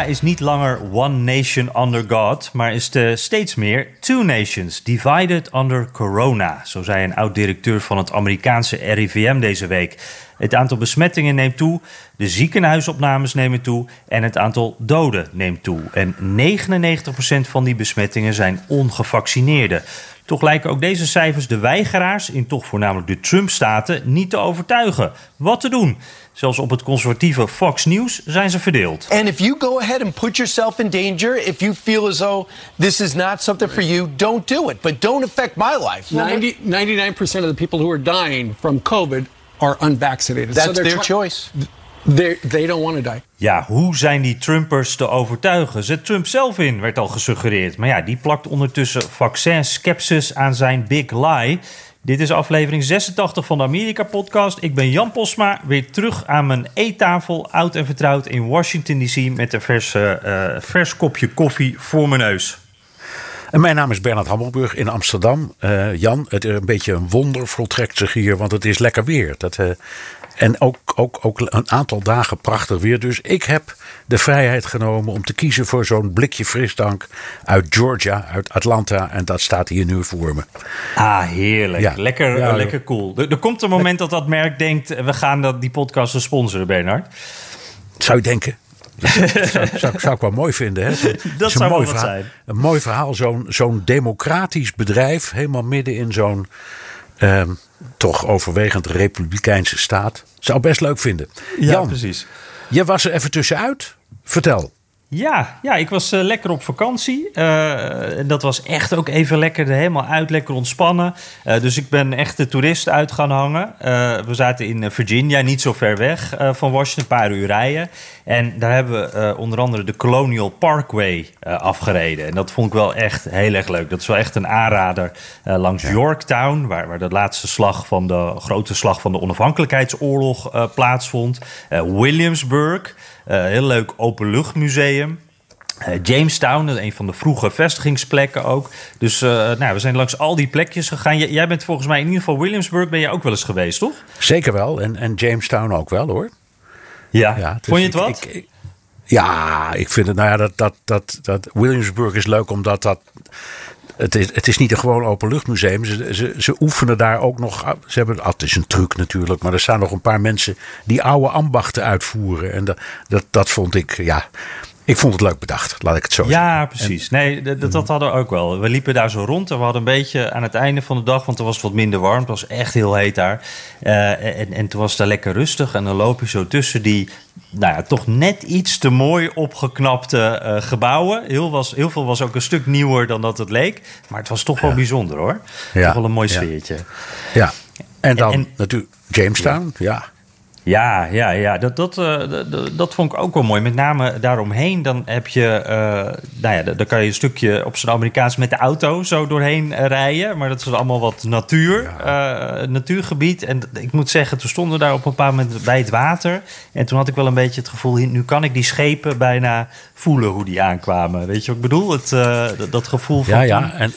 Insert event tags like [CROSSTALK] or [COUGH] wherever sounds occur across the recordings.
Is niet langer one nation under God, maar is de steeds meer two nations divided under corona. Zo zei een oud-directeur van het Amerikaanse RIVM deze week. Het aantal besmettingen neemt toe, de ziekenhuisopnames nemen toe en het aantal doden neemt toe. En 99% van die besmettingen zijn ongevaccineerden. Toch lijken ook deze cijfers de weigeraars in toch voornamelijk de Trump-staten niet te overtuigen. Wat te doen? Zelfs op het conservatieve Fox News zijn ze verdeeld. And if you go ahead and put yourself in danger, if you feel as though this is not something for you, don't do it. But don't affect my life. 90, 99% of the people who are dying from COVID are unvaccinated. That's their choice. They they don't want to die. Ja, hoe zijn die Trumpers te overtuigen? Zet Trump zelf in, werd al gesuggereerd. Maar ja, die plakt ondertussen vaccin-skepsis aan zijn big lie. Dit is aflevering 86 van de Amerika-podcast. Ik ben Jan Posma, weer terug aan mijn eettafel, oud en vertrouwd in Washington D.C. met een vers, eh, eh, vers kopje koffie voor mijn neus. En mijn naam is Bernard Hammelburg in Amsterdam. Eh, Jan, het is een beetje een wonder voltrekt zich hier, want het is lekker weer. Dat, eh, en ook, ook, ook een aantal dagen prachtig weer. Dus ik heb de vrijheid genomen om te kiezen voor zo'n blikje frisdrank uit Georgia, uit Atlanta. En dat staat hier nu voor me. Ah, heerlijk. Ja. Lekker, Ja, lekker cool. Er, er komt een moment dat dat merk denkt... eh, we gaan dat, die podcast sponsoren, Bernard. Zou je denken? Dat zou, zou, zou ik wel mooi vinden. Hè? [LAUGHS] Dat een zou mooi verhaal. zijn. Een mooi verhaal. Zo'n zo'n democratisch bedrijf, helemaal midden in zo'n ehm, toch overwegend republikeinse staat. Zou ik best leuk vinden. Jan, precies. je was er even tussenuit. Vertel. Ja, ja, ik was eh, lekker op vakantie. Eh, en dat was echt ook even lekker er helemaal uit, lekker ontspannen. Eh, dus ik ben echt de toerist uit gaan hangen. We zaten in Virginia, niet zo ver weg van Washington, een paar uur rijden. En daar hebben we onder andere de Colonial Parkway afgereden. En dat vond ik wel echt heel erg leuk. Dat is wel echt een aanrader langs Yorktown, waar, waar de laatste slag van de grote slag van de onafhankelijkheidsoorlog plaatsvond. Williamsburg. Uh, heel leuk openluchtmuseum. Uh, Jamestown, een van de vroege vestigingsplekken ook. Dus uh, nou, we zijn langs al die plekjes gegaan. J jij bent volgens mij in ieder geval Williamsburg ben je ook wel eens geweest, toch? Zeker wel. En, en Jamestown ook wel hoor. Ja, Ja, dus vond je het ik- wat? ik- ik- ja, ik vind het, nou ja, dat, dat, dat, dat Williamsburg is leuk omdat dat. Het is, het is niet een gewoon openluchtmuseum. Ze, ze, ze oefenen daar ook nog. Ze hebben, ah, het is een truc natuurlijk, maar er staan nog een paar mensen die oude ambachten uitvoeren. En dat, dat, dat vond ik, ja, ik vond het leuk bedacht, laat ik het zo zeggen. Ja, precies. Nee, dat, dat- dat hadden we ook wel. We liepen daar zo rond en we hadden een beetje aan het einde van de dag, want er was wat minder warm. Het was echt heel heet daar. Eh, en, en toen was het daar lekker rustig. En dan loop je zo tussen die, nou ja, toch net iets te mooi opgeknapte eh, gebouwen. Heel, was, heel veel was ook een stuk nieuwer dan dat het leek. Maar het was toch wel bijzonder hoor. Ja, Toch wel een mooi ja. sfeertje. Ja. En dan en- natuurlijk Jamestown, ja. Ja, ja, ja. Dat, dat, eh, dat, vond ik ook wel mooi. Met name daaromheen, dan heb je, eh, nou ja, dan kan je een stukje op zijn Amerikaans met de auto zo doorheen eh, rijden. Maar dat is allemaal wat natuur, natuurgebied. En ik moet zeggen, toen stonden we daar op een bepaald moment bij het water. En toen had ik wel een beetje het gevoel, nu kan ik die schepen bijna voelen hoe die aankwamen. Weet je wat ik bedoel? Het, dat, dat gevoel van Ja, ja. En,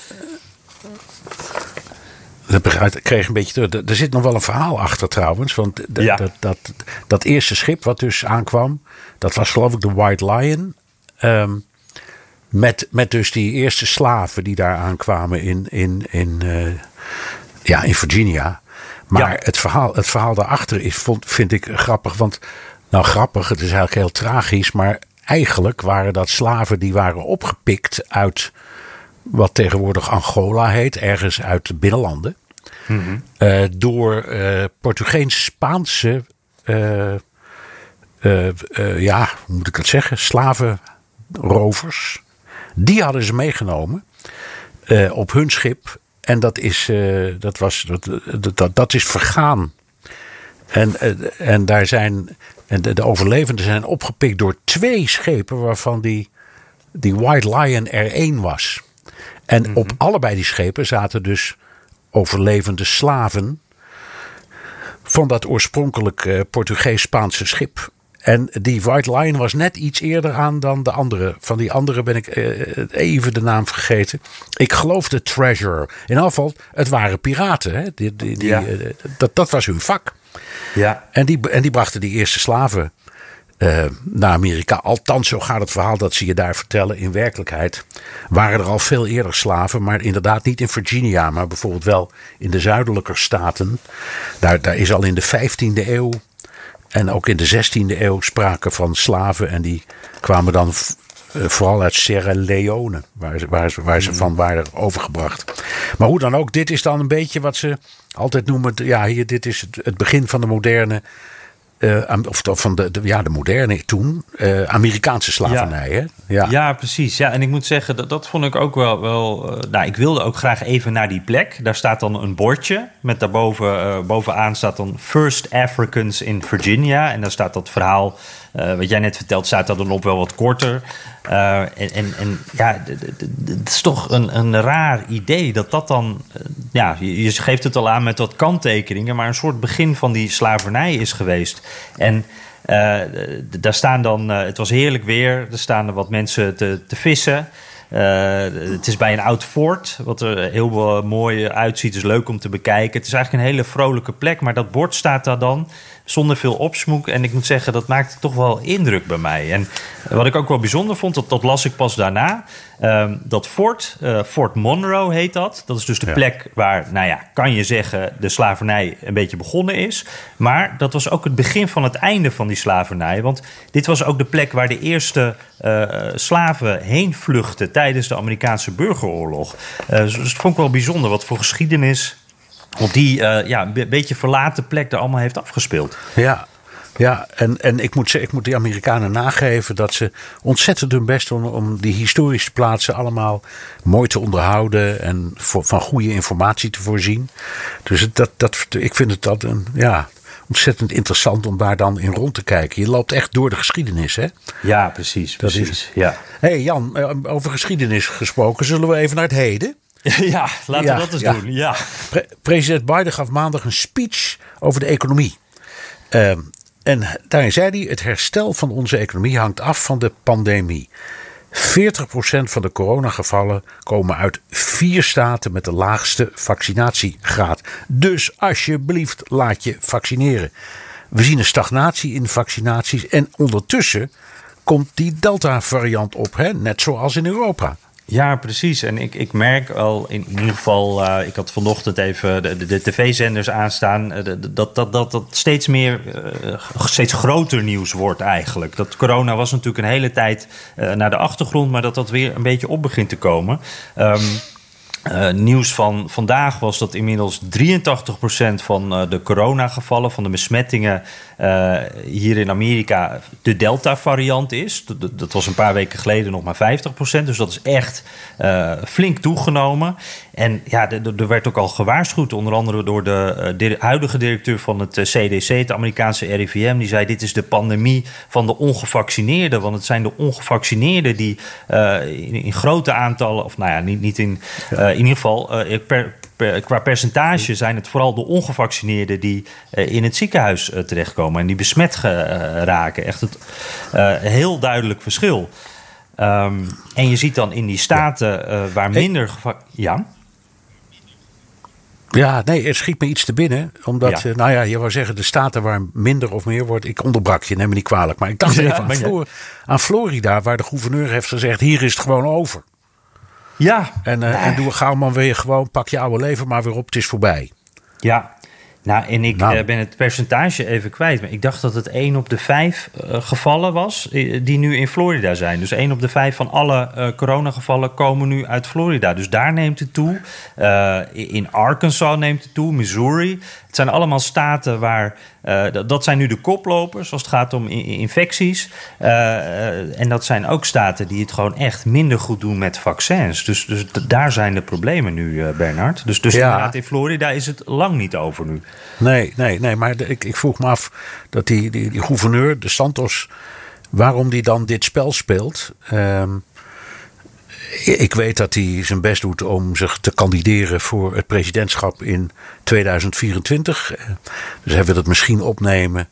dat kreeg een beetje terug. Er- zit nog wel een verhaal achter trouwens. Want Ja. dat, dat, dat eerste schip wat dus aankwam, dat was geloof ik de White Lion. Ehm, met, met dus die eerste slaven die daar aankwamen in, in, in, eh, ja, in Virginia. Maar Ja. het, verhaal, het verhaal daarachter is, vond, vind ik grappig. Want, nou grappig, het is eigenlijk heel tragisch. Maar eigenlijk waren dat slaven die waren opgepikt uit wat tegenwoordig Angola heet, ergens uit de binnenlanden. Eh, door eh Portugees-Spaanse, eh, ja, hoe moet ik dat zeggen, slavenrovers. Die hadden ze meegenomen op hun schip. En dat is, dat was, dat, dat, dat is vergaan. En, en daar zijn, en de, de overlevenden zijn opgepikt door twee schepen waarvan die, die White Lion er één was. En op allebei die schepen zaten dus overlevende slaven van dat oorspronkelijk eh, Portugees-Spaanse schip. En die White Lion was net iets eerder aan dan de andere. Van die andere ben ik eh, even de naam vergeten. Ik geloof de Treasure. In geval, het waren piraten. Hè? Die, die, die, Ja. eh, dat, dat was hun vak. Ja. En die, en die brachten die eerste slaven eh, naar Amerika. Althans, zo gaat het verhaal dat ze je daar vertellen. In werkelijkheid waren er al veel eerder slaven. Maar inderdaad niet in Virginia. Maar bijvoorbeeld wel in de zuidelijke staten. Daar, daar is al in de 15e eeuw. En ook in de 16e eeuw sprake van slaven. En die kwamen dan eh, vooral uit Sierra Leone. Waar ze, waar, ze, waar ze van waren overgebracht. Maar hoe dan ook, dit is dan een beetje wat ze altijd noemen. Ja, hier, dit is het, het begin van de moderne. Eh, of van de, de- ja, de moderne toen. eh, Amerikaanse slavernij. Hè? Ja. Ja, precies. Ja, en ik moet zeggen, dat, dat vond ik ook wel. wel eh, nou, ik wilde ook graag even naar die plek. Daar staat dan een bordje. Met daarboven bovenaan staat dan First Africans in Virginia. En daar staat dat verhaal. Eh, wat jij net vertelt, staat dat dan op wel wat korter. Eh, en, en, ja, het is toch een, een raar idee dat dat dan. eh, ja, je, geeft het al aan met wat kanttekeningen. Maar een soort begin van die slavernij is geweest. En. Daar staan dan, het was heerlijk weer. Er staan wat mensen te, te vissen. Het is bij een oud fort, wat er heel mooi uitziet. is leuk om te bekijken. Het is eigenlijk een hele vrolijke plek, maar dat bord staat daar dan zonder veel opsmoek. En ik moet zeggen, dat maakte toch wel indruk bij mij. En wat ik ook wel bijzonder vond, dat, dat las ik pas daarna. Ehm, dat fort, eh, Fort Monroe heet dat. Dat is dus de plek waar, nou ja, kan je zeggen, de slavernij een beetje begonnen is. Maar dat was ook het begin van het einde van die slavernij. Want dit was ook de plek waar de eerste eh, slaven heen vluchtten tijdens de Amerikaanse burgeroorlog. Eh, dus dat vond ik wel bijzonder wat voor geschiedenis op die eh, ja, een be- beetje verlaten plek er allemaal heeft afgespeeld. Ja, ja en, en ik, moet, ik moet die Amerikanen nageven dat ze ontzettend hun best doen om die historische plaatsen allemaal mooi te onderhouden en voor, van goede informatie te voorzien. Dus dat, dat, ik vind het dat een, ja, ontzettend interessant om daar dan in rond te kijken. Je loopt echt door de geschiedenis, hè? Ja, precies. Dat is precies. Ja. Hé hey Jan, eh, over geschiedenis gesproken, zullen we even naar het heden? [LAUGHS] ja, laten Ja, we dat eens ja. doen. Ja. Pre- president Biden gaf maandag een speech over de economie. Ehm, en daarin zei hij: het herstel van onze economie hangt af van de pandemie. 40% van de coronagevallen komen uit vier staten met de laagste vaccinatiegraad. Dus alsjeblieft laat je vaccineren. We zien een stagnatie in vaccinaties en ondertussen komt die Delta-variant op, hè? net zoals in Europa. Ja, precies. En ik, ik merk al in, ieder geval, eh, ik had vanochtend even de, de, de tv-zenders aanstaan, eh, dat, dat, dat dat steeds meer, eh, steeds groter nieuws wordt eigenlijk. Dat corona was natuurlijk een hele tijd naar de achtergrond, maar dat dat weer een beetje op begint te komen. Ehm, eh, nieuws van vandaag was dat inmiddels 83% van eh, de coronagevallen, van de besmettingen eh, hier in Amerika, de Delta-variant is. Dat, was een paar weken geleden nog maar 50%. Dus dat is echt flink toegenomen. En ja, er- er er werd ook al gewaarschuwd, onder andere door de huidige directeur van het CDC, het Amerikaanse RIVM. Die zei: Dit is de pandemie van de ongevaccineerden. Want het zijn de ongevaccineerden die in, in grote aantallen, of nou ja, niet, niet in, in ieder geval eh, per, per- qua percentage zijn het vooral de ongevaccineerden die eh, in het ziekenhuis eh, terechtkomen en die besmet eh, raken. Echt het eh, heel duidelijk verschil. Ehm, en je ziet dan in die staten eh, waar minder. Ja. Ja, nee, er schiet me iets te binnen. Omdat, Ja. eh, nou ja, je wou zeggen, de staten waar minder of meer wordt. Ik onderbrak je, neem me niet kwalijk. Maar ik dacht Ja, even aan. Flor- aan Florida, waar de gouverneur heeft gezegd: hier is het gewoon over. Ja. En, eh, en doe gauw maar weer gewoon, pak je oude leven maar weer op, het is voorbij. Ja. Nou, en ik Nou. eh, ben het percentage even kwijt. Maar ik dacht dat het 1 op de 5 eh, gevallen was die nu in Florida zijn. Dus 1 op de 5 van alle coronagevallen komen nu uit Florida. Dus daar neemt het toe. In Arkansas neemt het toe, Missouri. Het zijn allemaal staten waar... eh, dat, zijn nu de koplopers als het gaat om infecties. Eh, eh, en dat zijn ook staten die het gewoon echt minder goed doen met vaccins. Dus, dus daar zijn de problemen nu, eh, Bernard. Dus, dus Ja. inderdaad, in Florida is het lang niet over nu. Nee, nee, nee. Maar de- ik, ik vroeg me af dat die, die, die gouverneur, de Santos, waarom die dan dit spel speelt. Ehm, ik weet dat hij zijn best doet om zich te kandideren voor het presidentschap in 2024. Eh, Dus hij wil het misschien opnemen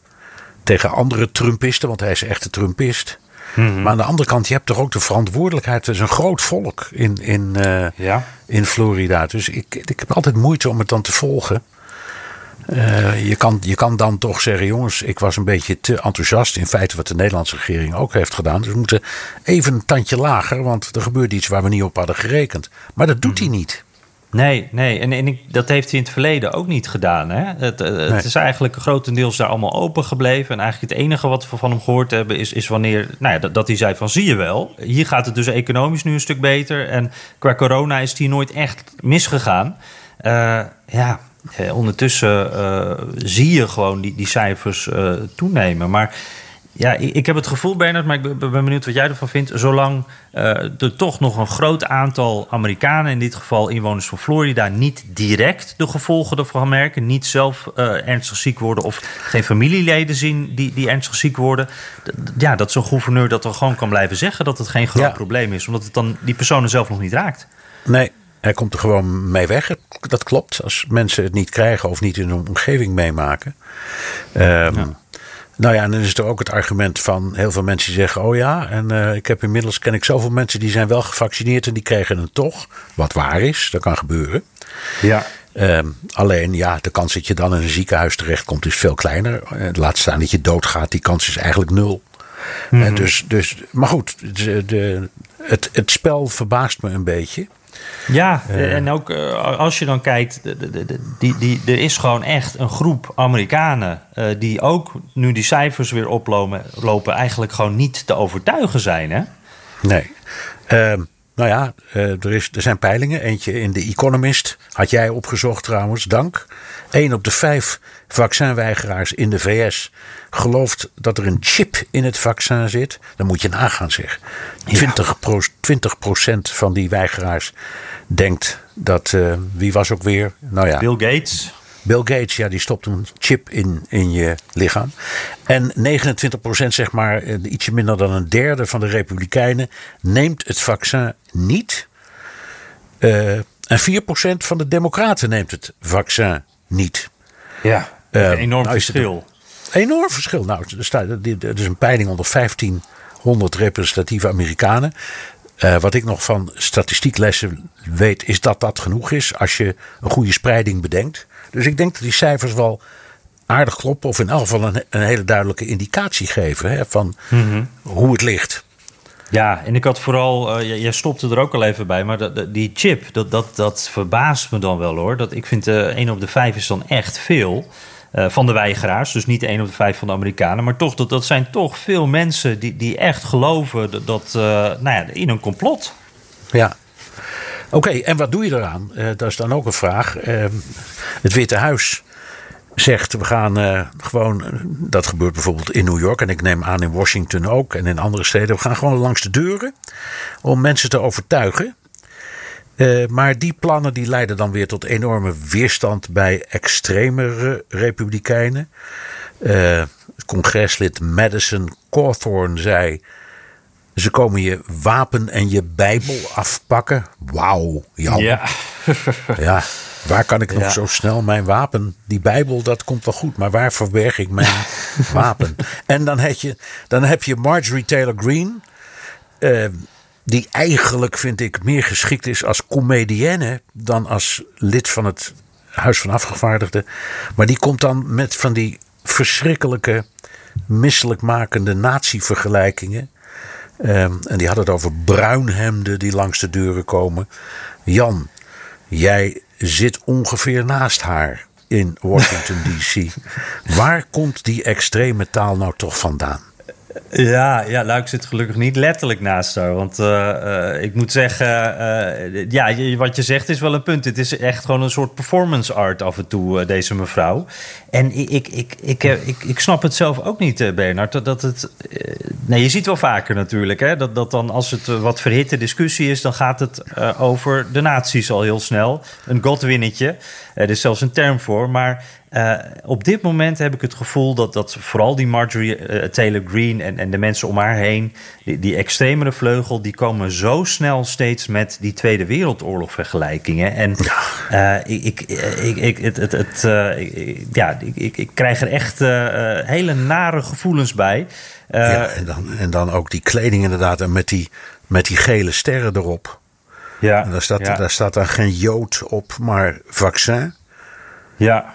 tegen andere Trumpisten, want hij is echt een Trumpist. Maar aan de andere kant, je hebt toch ook de verantwoordelijkheid. Het is een groot volk in, in, eh, Ja. in Florida. Dus ik, ik heb altijd moeite om het dan te volgen. Eh, je, kan, je kan dan toch zeggen, jongens, ik was een beetje te enthousiast. In feite wat de Nederlandse regering ook heeft gedaan. Dus we moeten even een tandje lager, want er gebeurt iets waar we niet op hadden gerekend. Maar dat doet hij niet. Nee, nee. En, en ik, dat heeft hij in het verleden ook niet gedaan. Hè? Het, eh, het Nee. is eigenlijk grotendeels daar allemaal open gebleven. En eigenlijk het enige wat we van hem gehoord hebben... is, is wanneer nou ja, dat, dat hij zei van zie je wel... hier gaat het dus economisch nu een stuk beter. En qua corona is het hier nooit echt misgegaan. Eh, ja, eh, ondertussen eh, zie je gewoon die, die cijfers eh, toenemen. Maar... Ja, ik, ik heb het gevoel, Bernard, maar ik ben, ben benieuwd wat jij ervan vindt. Zolang eh, er toch nog een groot aantal Amerikanen, in dit geval inwoners van Florida, niet direct de gevolgen ervan merken, niet zelf ernstig ziek worden of geen familieleden zien die, die ernstig ziek worden. Ja, dat zo'n gouverneur dat dan gewoon kan blijven zeggen dat het geen groot Ja. probleem is, omdat het dan die personen zelf nog niet raakt. Nee, hij komt er gewoon mee weg. Dat klopt. Als mensen het niet krijgen of niet in hun omgeving meemaken. Ehm, Nou ja, en dan is er ook het argument van heel veel mensen die zeggen: Oh ja, en eh, ik heb inmiddels ken ik zoveel mensen die zijn wel gevaccineerd en die kregen het toch. Wat waar is, dat kan gebeuren. Ja. Ehm, alleen ja, de kans dat je dan in een ziekenhuis terechtkomt is veel kleiner. Eh, laat staan dat je doodgaat, die kans is eigenlijk nul. Eh, dus, dus, maar goed, de, de, het, het spel verbaast me een beetje. Ja, en ook eh, als je dan kijkt, die, die, er is gewoon echt een groep Amerikanen eh, die ook nu die cijfers weer oplopen, lopen, eigenlijk gewoon niet te overtuigen zijn. Hè? Nee. Ehm, nou ja, eh, er, is, er zijn peilingen. Eentje in The Economist. Had jij opgezocht trouwens, dank. Eén op de vijf vaccinweigeraars in de VS gelooft dat er een chip in het vaccin zit. Dan moet je nagaan zeg. 20, pro, 20% van die weigeraars denkt dat... eh, wie was ook weer? Nou ja, Bill Gates. Bill Gates, ja, die stopt een chip in, in je lichaam. En 29%, zeg maar, eh, ietsje minder dan een derde van de Republikeinen neemt het vaccin niet. Eh, en 4% van de Democraten neemt het vaccin niet. Ja, Eh, een enorm nou het verschil. Enorm verschil. Nou, er, staat, er is een peiling onder 1500 representatieve Amerikanen. Eh, wat ik nog van statistieklessen weet, is dat dat genoeg is als je een goede spreiding bedenkt. Dus ik denk dat die cijfers wel aardig kloppen, of in elk geval een, een hele duidelijke indicatie geven hè, van hoe het ligt. Ja, en ik had vooral, eh, jij- stopte er ook al even bij, maar dat, dat- die chip, dat, dat, dat verbaast me dan wel hoor. Dat, ik vind eh 1 op de 5 is dan echt veel. eh, van de weigeraars, dus niet 1 op de 5 van de Amerikanen. Maar toch, dat, dat zijn toch veel mensen die, die echt geloven dat, dat nou ja, in een complot. Ja. Oké, en wat doe je eraan? Eh, dat is dan ook een vraag. Eh, het Witte Huis zegt, we gaan eh, gewoon, dat gebeurt bijvoorbeeld in New York en ik neem aan in Washington ook en in andere steden, we gaan gewoon langs de deuren om mensen te overtuigen. Maar die plannen die leiden dan weer tot enorme weerstand bij extremere republikeinen. Eh, congreslid Madison Cawthorn zei. Ze komen je wapen en je Bijbel afpakken. Wauw, Jan. [LAUGHS] Ja. waar kan ik nog Ja. zo snel mijn wapen? Die Bijbel, dat komt wel goed, maar waar verberg ik mijn [LAUGHS] wapen? En dan heb je, dan heb je Marjorie Taylor Greene. eh, die eigenlijk, vind ik, meer geschikt is als comedienne dan als lid van het Huis van Afgevaardigden. Maar die komt dan met van die verschrikkelijke, misselijkmakende nazi-vergelijkingen. Ehm, en die had het over bruinhemden die langs de deuren komen. Jan, jij zit ongeveer naast haar. in Washington [LAUGHS] DC. Waar komt die extreme taal nou toch vandaan? Ja, ja, nou, ik zit gelukkig niet letterlijk naast haar. Want uh, ik moet zeggen, uh, ja, wat je zegt is wel een punt. Het is echt gewoon een soort performance art af en toe, deze mevrouw. En ik, ik, ik, ik, ik, ik snap het zelf ook niet, Bernard. Dat, dat het. nee, je ziet wel vaker natuurlijk, hè, dat, dat dan als het wat verhitte discussie is, dan gaat het over de nazi's al heel snel. Een godwinnetje. Er is zelfs een term voor. Maar uh, op dit moment heb ik het gevoel dat, dat vooral die Marjorie Taylor Greene en, en de mensen om haar heen, die, die extremere vleugel, die komen zo snel steeds met die Tweede Wereldoorlog vergelijkingen. En uh, ik, ik, ik, het, het, het, ja, ik, ik, krijg er echt hele nare gevoelens bij. ja, en, dan, en dan ook die kleding inderdaad, en met die, met die gele sterren erop. Ja, en daar, staat, ja. daar staat dan geen Jood op, maar vaccin. Ja.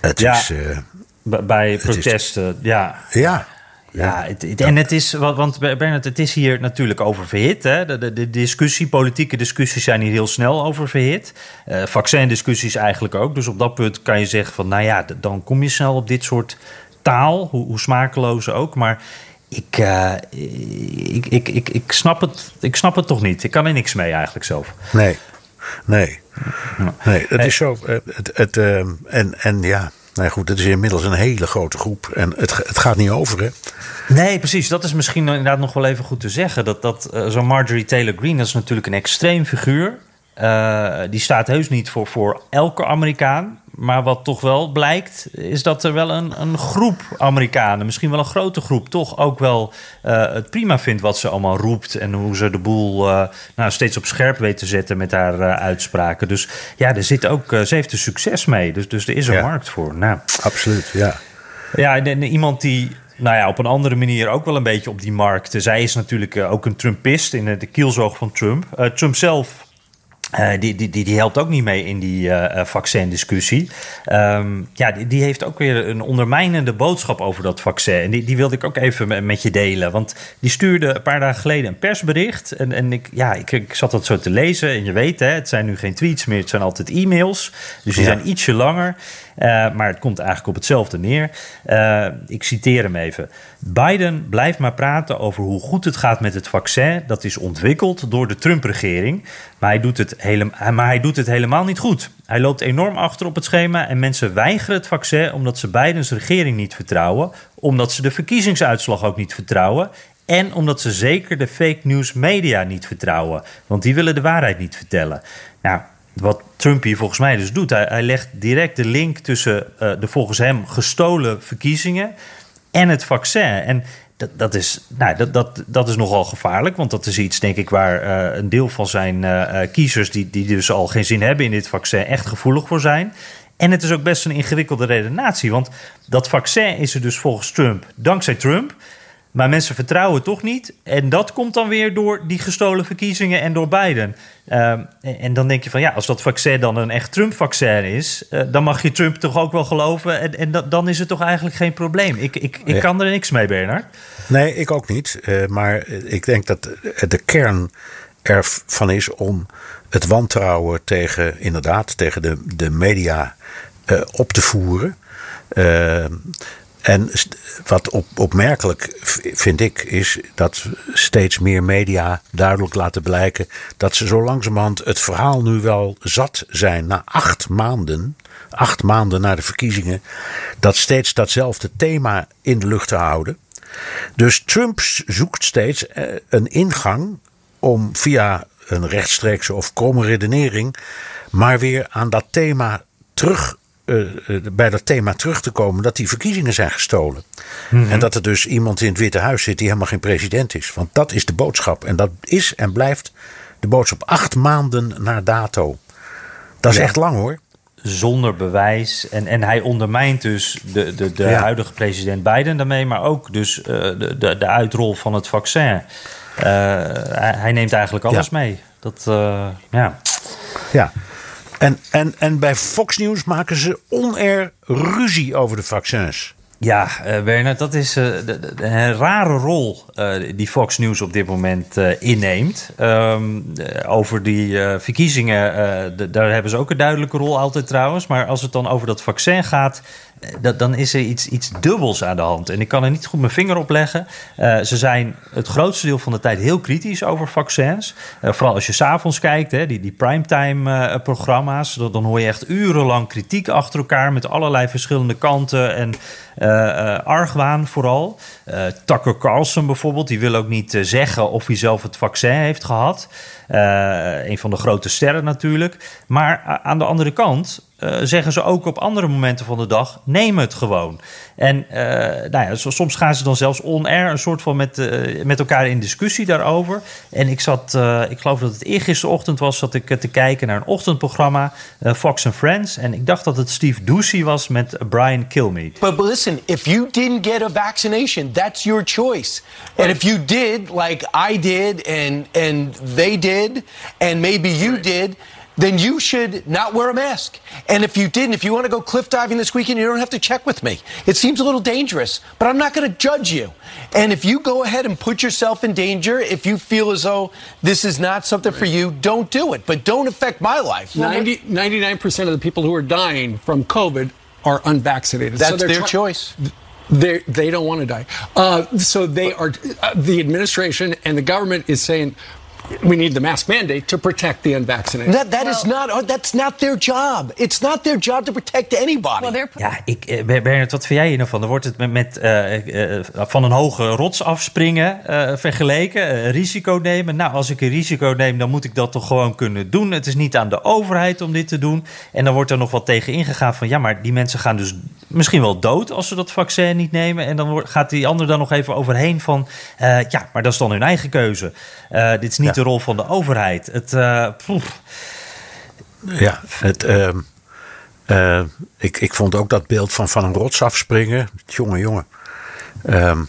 Het ja, is, uh, bij protesten, is, ja. Ja. Ja, het, het, en het is, want Bernard, het is hier natuurlijk over verhit. Hè? De, de, de, discussie, politieke discussies zijn hier heel snel over verhit. Uh, vaccindiscussies eigenlijk ook. Dus op dat punt kan je zeggen van, nou ja, dan kom je snel op dit soort taal, hoe, hoe smakeloos ook. Maar ik, uh, ik, ik, ik, ik, snap het, ik snap het toch niet. Ik kan er niks mee eigenlijk zelf. Nee, nee. Nee, het is zo. Het, het, uh, en, en ja, nou goed, het is inmiddels een hele grote groep. En het, het gaat niet over, hè? Nee, precies. Dat is misschien inderdaad nog wel even goed te zeggen. Dat, dat uh, zo'n Marjorie Taylor Greene, dat is natuurlijk een extreem figuur. Uh, die staat heus niet voor, voor elke Amerikaan. Maar wat toch wel blijkt, is dat er wel een, een groep Amerikanen, misschien wel een grote groep, toch ook wel uh, het prima vindt wat ze allemaal roept. En hoe ze de boel uh, nou, steeds op scherp weet te zetten met haar uitspraken. Dus ja, er zit ook, ze heeft er succes mee. Dus, dus er is een Ja. markt voor. Nou, Absoluut, ja. ja, en, en iemand die nou ja, op een andere manier ook wel een beetje op die markt. Zij is natuurlijk ook een Trumpist in de kielzoog van Trump. Uh, Trump zelf. Uh, die, die, die, die helpt ook niet mee in die uh, vaccindiscussie. Um, ja, die, die, heeft ook weer een ondermijnende boodschap over dat vaccin. En die, die wilde ik ook even met je delen. Want die stuurde een paar dagen geleden een persbericht. En, en ik, ja, ik, ik zat dat zo te lezen. En je weet, hè, het zijn nu geen tweets meer, het zijn altijd e-mails. Dus die ja. zijn ietsje langer. Uh, maar het komt eigenlijk op hetzelfde neer. Uh, ik citeer hem even. Biden blijft maar praten over hoe goed het gaat met het vaccin. Dat is ontwikkeld door de Trump-regering. Maar hij, doet het hele, maar hij doet het helemaal niet goed. Hij loopt enorm achter op het schema en mensen weigeren het vaccin omdat ze Bidens regering niet vertrouwen. Omdat ze de verkiezingsuitslag ook niet vertrouwen. En omdat ze zeker de fake news media niet vertrouwen. Want die willen de waarheid niet vertellen. Nou, wat Trump hier volgens mij dus doet, hij, legt direct de link tussen uh, de volgens hem gestolen verkiezingen en het vaccin. En dat, dat, is, nou, dat, dat, dat is nogal gevaarlijk, want dat is iets, denk ik, waar uh, een deel van zijn uh, kiezers, die, die dus al geen zin hebben in dit vaccin, echt gevoelig voor zijn. En het is ook best een ingewikkelde redenatie, want dat vaccin is er dus volgens Trump, dankzij Trump. Maar mensen vertrouwen toch niet. En dat komt dan weer door die gestolen verkiezingen en door Biden. Uh, en dan denk je van ja, als dat vaccin dan een echt Trump-vaccin is, uh, dan mag je Trump toch ook wel geloven. En, en dat, dan is het toch eigenlijk geen probleem. Ik, ik, ik kan er niks mee, Bernard. Nee, ik ook niet. Uh, maar ik denk dat de kern ervan is om het wantrouwen tegen, inderdaad, tegen de, de media op te voeren. En wat op, opmerkelijk vind ik, is dat steeds meer media duidelijk laten blijken dat ze zo langzamerhand het verhaal nu wel zat zijn. Na acht maanden, acht maanden na de verkiezingen, dat steeds datzelfde thema in de lucht te houden. Dus Trump zoekt steeds een ingang om via een rechtstreekse of kromme redenering, maar weer aan dat thema terug uh, uh, bij dat thema terug te komen dat die verkiezingen zijn gestolen. Mm -hmm. En dat er dus iemand in het Witte Huis zit die helemaal geen president is. Want dat is de boodschap. En dat is en blijft de boodschap acht maanden na dato. Dat is ja. echt lang hoor. Zonder bewijs. En, en hij ondermijnt dus de, de, de ja. huidige president Biden daarmee, maar ook dus uh, de, de, de uitrol van het vaccin. hij, hij, neemt eigenlijk alles ja. mee. Dat, ja. Ja. En, en, en bij Fox News maken ze onair ruzie over de vaccins. Ja, uh, Bernard, dat is uh, de, de, een rare rol uh, die Fox News op dit moment inneemt. Um, over die verkiezingen, daar hebben ze ook een duidelijke rol altijd trouwens. Maar als het dan over dat vaccin gaat, dan is er iets, iets dubbels aan de hand. En ik kan er niet goed mijn vinger op leggen. Uh, ze zijn het grootste deel van de tijd heel kritisch over vaccins. Uh, vooral als je s'avonds kijkt, hè, die, die primetime-programma's. Uh, dan hoor je echt urenlang kritiek achter elkaar met allerlei verschillende kanten. En argwaan vooral. Tucker Carlson bijvoorbeeld, die wil ook niet zeggen of hij zelf het vaccin heeft gehad. een van de grote sterren natuurlijk. Maar aan de andere kant zeggen ze ook op andere momenten van de dag: neem het gewoon. En nou ja, soms gaan ze dan zelfs on-air een soort van met, met elkaar in discussie daarover. En ik zat, ik geloof dat het eergisterochtend was, zat ik te kijken naar een ochtendprogramma, Fox and Friends. En ik dacht dat het Steve Doocy was met Brian Kilmeade. Listen, if you didn't get a vaccination, that's your choice. And if you did, like I did, and and they did, and maybe you did. then you should not wear a mask. And if you didn't, if you want to go cliff diving this weekend, you don't have to check with me. It seems a little dangerous, but I'm not going to judge you. And if you go ahead and put yourself in danger, if you feel as though this is not something for you, don't do it. But don't affect my life. 90, 99% of the people who are dying from COVID are unvaccinated. That's so their try- choice. They they don't want to die. Uh, so they are. Uh, the administration and the government is saying we need the mask mandate to protect the unvaccinated. That, that well, is not oh, that's not their job. It's not their job to protect anybody. Well, ja, ik, eh, Bernard, wat vind jij hier nou van? Dan wordt het met, met uh, uh, van een hoge rots afspringen uh, vergeleken, risico nemen. Nou, als ik een risico neem, dan moet ik dat toch gewoon kunnen doen. Het is niet aan de overheid om dit te doen. En dan wordt er nog wat tegen ingegaan van ja, maar die mensen gaan dus misschien wel dood als ze dat vaccin niet nemen. En dan wordt, gaat die ander dan nog even overheen van ja, maar dat is dan hun eigen keuze. dit is niet de rol van de overheid. Het, uh, ja, het, uh, uh, ik, ik vond ook dat beeld van van een rots afspringen. Jongen, jongen. Ehm,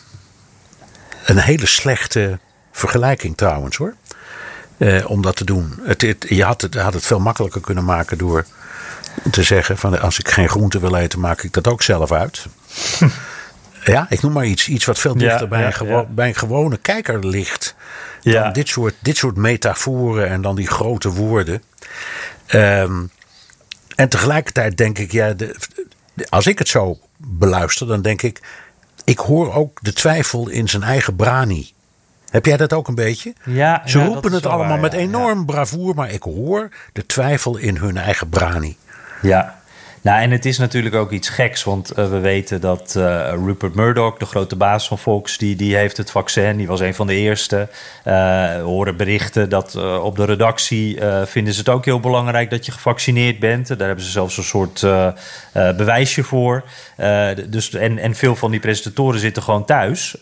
een hele slechte vergelijking trouwens hoor. Uh, om dat te doen. Het, het, je had het, had het veel makkelijker kunnen maken door te zeggen: van als ik geen groente wil eten, maak ik dat ook zelf uit. [LAUGHS] ja, ik noem maar iets. Iets wat veel dichter ja, bij, een gewo bij, een gewone kijker ligt ja. dit, soort, dit soort metaforen en dan die grote woorden. Um, en tegelijkertijd denk ik, ja, de, als ik het zo beluister, dan denk ik, ik hoor ook de twijfel in zijn eigen brani. Heb jij dat ook een beetje? Ja, Ze roepen het allemaal waar, met enorm bravoer, maar ik hoor de twijfel in hun eigen brani. Ja, nou, en het is natuurlijk ook iets geks, want uh, we weten dat uh, Rupert Murdoch, de grote baas van Fox, die, die heeft het vaccin. Die was een van de eerste. Uh, we horen berichten dat op de redactie vinden ze het ook heel belangrijk dat je gevaccineerd bent. Daar hebben ze zelfs een soort bewijsje voor. dus, en, en veel van die presentatoren zitten gewoon thuis.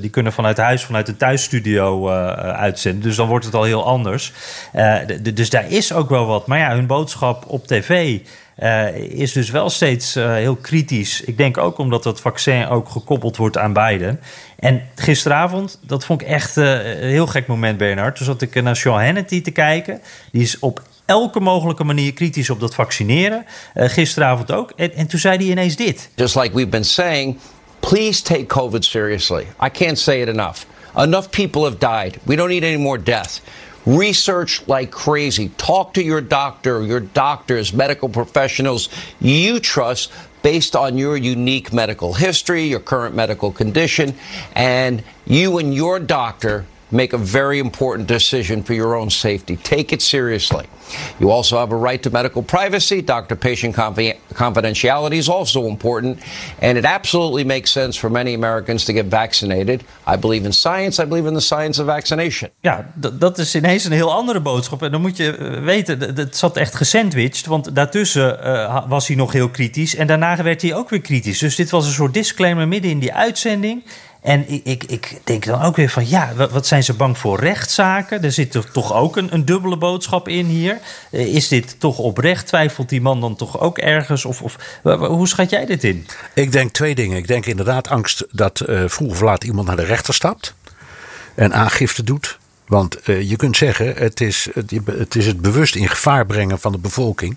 die kunnen vanuit huis, vanuit een thuisstudio uitzenden. Dus dan wordt het al heel anders. dus daar is ook wel wat. Maar ja, hun boodschap op tv. Uh, is dus wel steeds uh, heel kritisch. Ik denk ook omdat dat vaccin ook gekoppeld wordt aan Biden. En gisteravond, dat vond ik echt uh, een heel gek moment, Bernard. Toen zat ik naar Sean Hannity te kijken. Die is op elke mogelijke manier kritisch op dat vaccineren. gisteravond ook. En, en toen zei hij ineens dit. Just like we've been saying, please take COVID seriously. I can't say it enough. Enough people have died. We don't need any more death. Research like crazy. Talk to your doctor, your doctors, medical professionals you trust based on your unique medical history, your current medical condition, and you and your doctor make a very important decision for your own safety. Take it seriously. You also have a right to medical privacy. Doctor patient confidentiality is also important. And it absolutely makes sense for many Americans to get vaccinated. I believe in science. I believe in the science of vaccination. Ja, dat is ineens een heel andere boodschap. En dan moet je eh, weten, het zat echt gesandwiched. Want daartussen uh, was hij nog heel kritisch. En daarna werd hij ook weer kritisch. Dus dit was een soort disclaimer midden in die uitzending. En ik, ik, ik, denk dan ook weer van ja, wat zijn ze bang voor rechtszaken? Er zit er toch ook een, een dubbele boodschap in hier. Eh, is dit toch oprecht? Twijfelt die man dan toch ook ergens? Of, of hoe schat jij dit in? Ik denk twee dingen. Ik denk inderdaad angst dat uh, vroeg of laat iemand naar de rechter stapt en aangifte doet. Want uh, je kunt zeggen, het is het, is het bewust in gevaar brengen van de bevolking.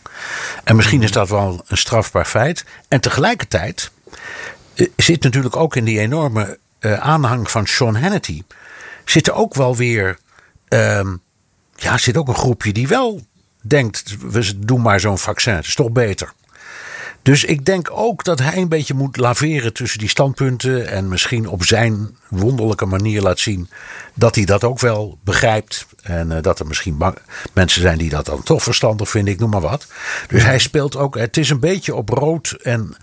En misschien is dat wel een strafbaar feit. En tegelijkertijd eh, zit natuurlijk ook in die enorme eh, aanhang van Sean Hannity. Zit er ook wel weer. ehm, ja, zit ook een groepje die wel denkt: we doen maar zo'n vaccin. Het is toch beter. Dus ik denk ook dat hij een beetje moet laveren tussen die standpunten. En misschien op zijn wonderlijke manier laat zien dat hij dat ook wel begrijpt. En eh, dat er misschien mensen zijn die dat dan toch verstandig vinden, ik noem maar wat. Dus hij speelt ook, het is een beetje op rood en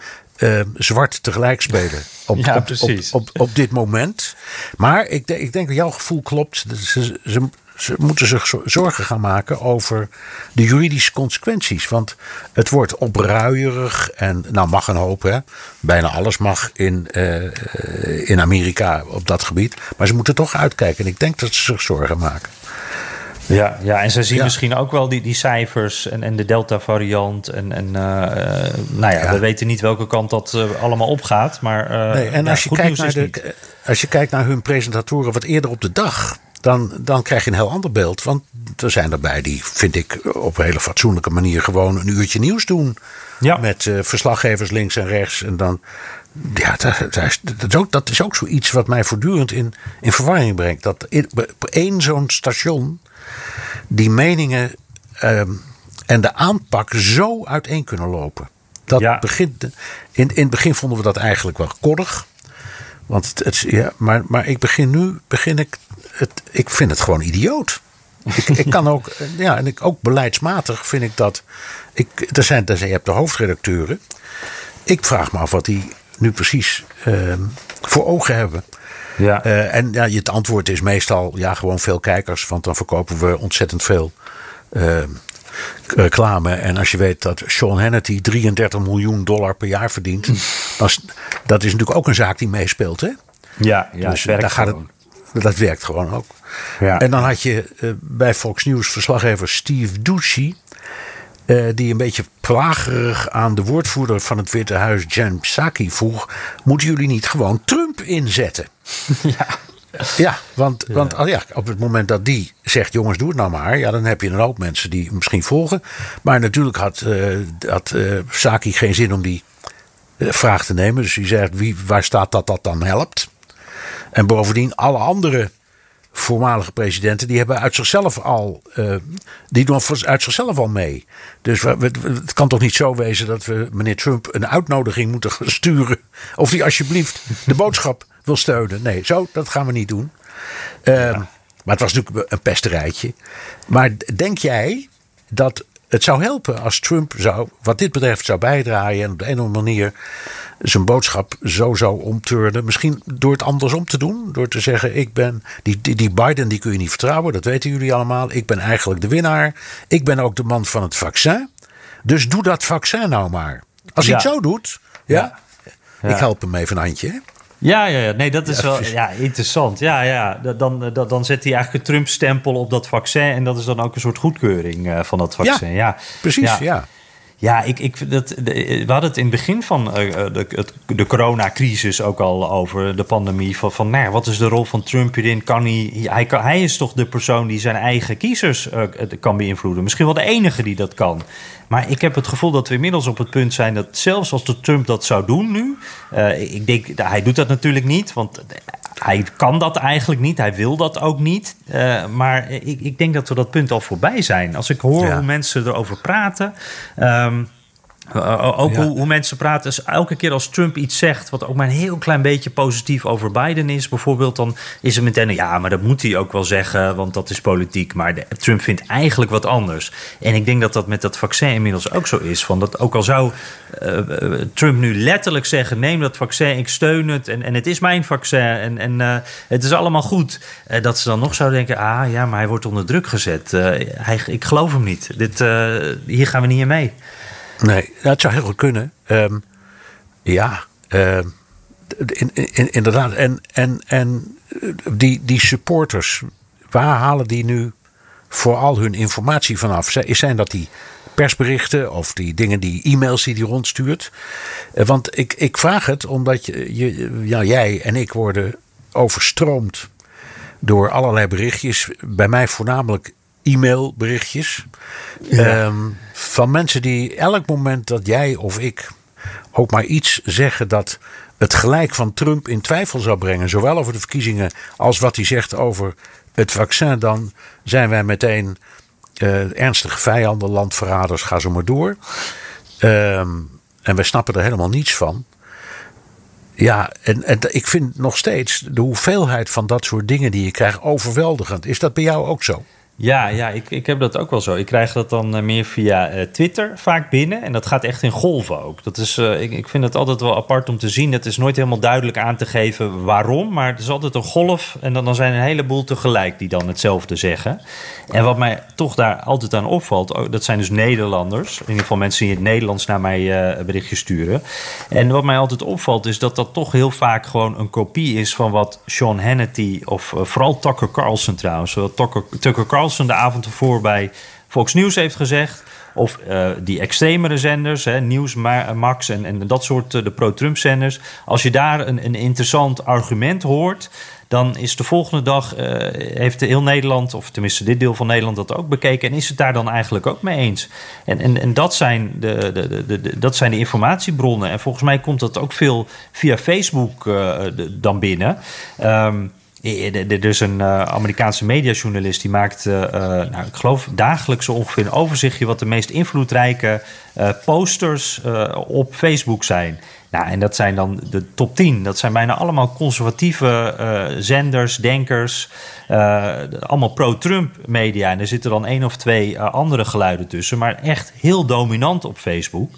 eh, zwart tegelijk spelen. Op, Ja, op, precies. Op, op, op dit moment. Maar ik, ik denk dat jouw gevoel klopt. Ze, ze, ze moeten zich zo- zorgen gaan maken over de juridische consequenties. Want het wordt opruierig en nou mag een hoop. Hè. Bijna alles mag in, eh, eh, in Amerika op dat gebied. Maar ze moeten toch uitkijken. En ik denk dat ze zich zorgen maken. Ja, ja en ze zien Ja. misschien ook wel die, die cijfers en, en de Delta-variant. En, en eh, eh, nou ja, Ja. we weten niet welke kant dat eh, allemaal opgaat. Maar Nee, en ja, als, je goed kijkt nieuws naar de, niet. als je kijkt naar hun presentatoren wat eerder op de dag. Dan, dan krijg je een heel ander beeld. Want er zijn erbij die, vind ik, op een hele fatsoenlijke manier gewoon een uurtje nieuws doen. Ja. Met verslaggevers links en rechts. En dan. Ja, dat, dat, is, dat, is ook, dat is ook zoiets wat mij voortdurend in, in verwarring brengt. Dat één zo'n station die meningen ehm, en de aanpak zo uiteen kunnen lopen. Dat Ja. begint, in, in het begin vonden we dat eigenlijk wel koddig. Want het, het- ja, maar, maar ik begin nu, begin ik, het, ik vind het gewoon idioot. Ik, ik kan ook, [LAUGHS] ja, en ik, ook beleidsmatig vind ik dat. Ik, er zijn, er zijn, je hebt de hoofdredacteuren. Ik vraag me af wat die nu precies ehm, voor ogen hebben. Ja. Eh, en ja, het antwoord is meestal ja, gewoon veel kijkers. Want dan verkopen we ontzettend veel eh, reclame. En als je weet dat Sean Hannity 33 miljoen dollar per jaar verdient. dan is, dat is natuurlijk ook een zaak die meespeelt. Hè? ja, ja dus daar gaat het, dat werkt gewoon ook. Ja. En dan had je eh, bij Fox News verslaggever Steve Ducey. eh, die een beetje plagerig aan de woordvoerder van het Witte Huis, Jen Psaki, vroeg: Moeten jullie niet gewoon Trump inzetten? [LAUGHS] Ja. Ja, want, want oh ja, op het moment dat die zegt: jongens, doe het nou maar. Ja, dan heb je een hoop mensen die misschien volgen. Maar natuurlijk had, had eh, Psaki geen zin om die eh, vraag te nemen. Dus die zegt: wie, waar staat dat dat dan helpt? En bovendien, alle andere voormalige presidenten, die hebben uit zichzelf al, die doen uit zichzelf al mee. Dus we, het kan toch niet zo wezen dat we meneer Trump een uitnodiging moeten [LAUGHS] sturen. Of die alsjeblieft de boodschap wil steunen. Nee, zo, dat gaan we niet doen. Ehm, Maar het was natuurlijk een pesterijtje. Maar denk jij dat het zou helpen als Trump zou, wat dit betreft zou bijdragen en op de een of andere manier zijn boodschap zo zou omturnen. Misschien door het andersom te doen. Door te zeggen, ik ben, die, die, die Biden die kun je niet vertrouwen, dat weten jullie allemaal. Ik ben eigenlijk de winnaar. Ik ben ook de man van het vaccin. Dus doe dat vaccin nou maar. Als hij het zo doet, ja, Ja. ik help hem even een handje. Ja, ja, ja, nee, dat is wel ja, interessant. Ja, ja, da- dan, dan, dan zet hij eigenlijk een Trump-stempel op dat vaccin. En dat is dan ook een soort goedkeuring eh, van dat vaccin. Ja, Precies, ja. Ja, ik, ik, dat, de- we hadden het in het begin van eh, de, het- de coronacrisis ook al over de pandemie. Van, van nou, wat is de rol van Trump hierin? Kan hij, hij, kan, hij is toch de persoon die zijn eigen kiezers eh, kan beïnvloeden. Misschien wel de enige die dat kan. Maar ik heb het gevoel dat we inmiddels op het punt zijn dat zelfs als de Trump dat zou doen nu. eh, ik denk, hij doet dat natuurlijk niet, want hij kan dat eigenlijk niet. Hij wil dat ook niet. Eh, maar ik, ik denk dat we dat punt al voorbij zijn. Als ik hoor Ja. hoe mensen erover praten. ehm, uh, ook Ja. hoe, hoe mensen praten. Dus elke keer als Trump iets zegt, wat ook maar een heel klein beetje positief over Biden is, bijvoorbeeld, dan is het meteen, ja, maar dat moet hij ook wel zeggen, want dat is politiek. Maar de- Trump vindt eigenlijk wat anders. En ik denk dat dat met dat vaccin inmiddels ook zo is. Van dat ook al zou eh, eh, Trump nu letterlijk zeggen: neem dat vaccin, ik steun het en, en het is mijn vaccin en, en eh, het is allemaal goed. eh, dat ze dan nog zouden denken: ah ja, maar hij wordt onder druk gezet. Eh, hij, ik geloof hem niet. Dit, eh, hier gaan we niet in mee. Nee, dat zou heel goed kunnen. Ehm, ja, ehm, in, in, inderdaad. En, en, en eh, die, die supporters, waar halen die nu vooral hun informatie vanaf? Zijn- Zijn dat die persberichten of die dingen, die e-mails die die rondstuurt? Eh, Want ik, ik vraag het omdat je, je, ja, jij en ik worden overstroomd door allerlei berichtjes. Bij mij voornamelijk e-mailberichtjes. Ehm, van mensen die elk moment dat jij of ik ook maar iets zeggen dat het gelijk van Trump in twijfel zou brengen, zowel over de verkiezingen als wat hij zegt over het vaccin, dan zijn wij meteen uh, ernstige vijanden, landverraders, ga zo maar door. Ehm, en wij snappen er helemaal niets van. Ja, en, en ik vind nog steeds de hoeveelheid van dat soort dingen die je krijgt overweldigend. Is dat bij jou ook zo? Ja, ja ik, ik heb dat ook wel zo. Ik krijg dat dan eh, meer via uh, Twitter vaak binnen. En dat gaat echt in golven ook. Dat is, uh, ik, ik vind het altijd wel apart om te zien. Het is nooit helemaal duidelijk aan te geven waarom. Maar het is altijd een golf. En dan, dan zijn een heleboel tegelijk die dan hetzelfde zeggen. En wat mij toch daar altijd aan opvalt. Oh, dat zijn dus Nederlanders. In ieder geval mensen die in het Nederlands naar mij uh, berichtjes sturen. En wat mij altijd opvalt is dat dat toch heel vaak gewoon een kopie is van wat Sean Hannity. Of vooral Tucker Carlson trouwens. Tucker, Tucker Carlson Carlson de avond ervoor bij Fox News heeft gezegd. Of uh, die extremere zenders, hè, Nieuws, Max en, en dat soort uh, de pro-Trump zenders. Als je daar een, een interessant argument hoort, dan is de volgende dag, uh, heeft heel Nederland, of tenminste dit deel van Nederland dat ook bekeken. En is het daar dan eigenlijk ook mee eens? En, en, en dat, zijn de, de, de, de, dat zijn de informatiebronnen. En volgens mij komt dat ook veel via Facebook dan binnen. Um, er is een uh, Amerikaanse mediajournalist die maakt, uh, nou, ik geloof dagelijks ongeveer een overzichtje wat de meest invloedrijke posters op Facebook zijn. Nou, en dat zijn dan de top 10. Dat zijn bijna allemaal conservatieve zenders, denkers, allemaal pro-Trump media. En er zitten dan één of twee andere geluiden tussen, maar echt heel dominant op Facebook.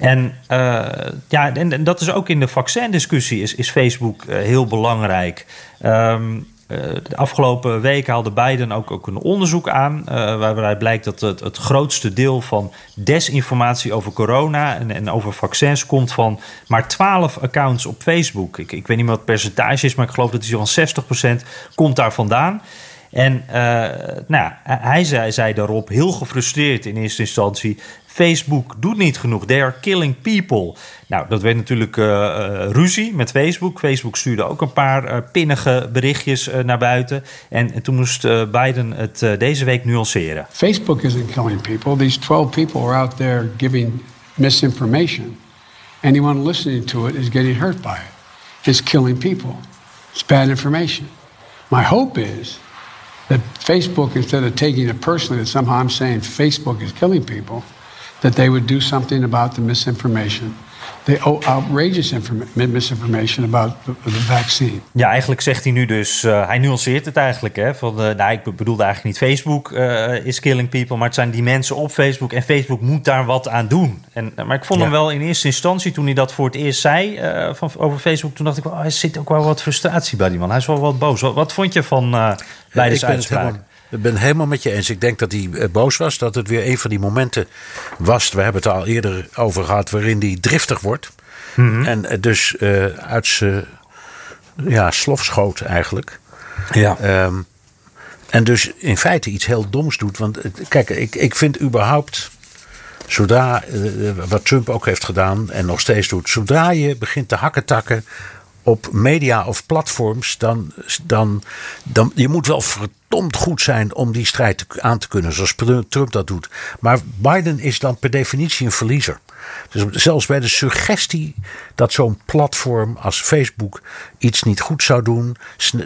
En, uh, ja, en, dat is ook in de vaccindiscussie is, is Facebook uh, heel belangrijk. Um, uh, de afgelopen week haalde Biden ook, ook een onderzoek aan. waaruit blijkt dat het, het grootste deel van desinformatie over corona en, en over vaccins komt van maar 12 accounts op Facebook. Ik, ik weet niet meer wat het percentage is, maar ik geloof dat die van 60% komt daar vandaan. En nou, hij zei, zei daarop, heel gefrustreerd in eerste instantie: Facebook doet niet genoeg. They are killing people. Nou, dat werd natuurlijk uh, uh, ruzie met Facebook. Facebook stuurde ook een paar uh, pinnige berichtjes naar buiten. En, en, toen moest Biden het deze week nuanceren. Facebook isn't killing people. These 12 people are out there giving misinformation. Anyone listening to it is getting hurt by it. It's killing people. It's bad information. My hope is that Facebook, instead of taking it personally that somehow I'm saying Facebook is killing people, that they would do something about the misinformation. The outrageous misinformation about the vaccine. Ja, eigenlijk zegt hij nu dus, uh, hij nuanceert het eigenlijk. Hè, van, uh, nou, ik bedoelde eigenlijk niet Facebook uh, is killing people, maar het zijn die mensen op Facebook en Facebook moet daar wat aan doen. En, maar ik vond ja. hem wel in eerste instantie, toen hij dat voor het eerst zei van, over Facebook, toen dacht ik, oh, er zit ook wel wat frustratie bij die man. Hij is wel wat boos. Wat, wat vond je van beide ja, uitspraak? Ik ben helemaal met je eens. Ik denk dat hij boos was. Dat het weer een van die momenten was. We hebben het al eerder over gehad. waarin hij driftig wordt. Mm -hmm. En dus uh, uit zijn ja, slof schoot eigenlijk. Ja. Um, en dus in feite iets heel doms doet. Want kijk, ik, ik vind überhaupt. Zodra, uh, wat Trump ook heeft gedaan en nog steeds doet. Zodra je begint te hakken takken op media of platforms, dan, dan, dan je moet wel verdomd goed zijn om die strijd aan te kunnen, zoals Trump dat doet. Maar Biden is dan per definitie een verliezer. Dus zelfs bij de suggestie dat zo'n platform als Facebook iets niet goed zou doen,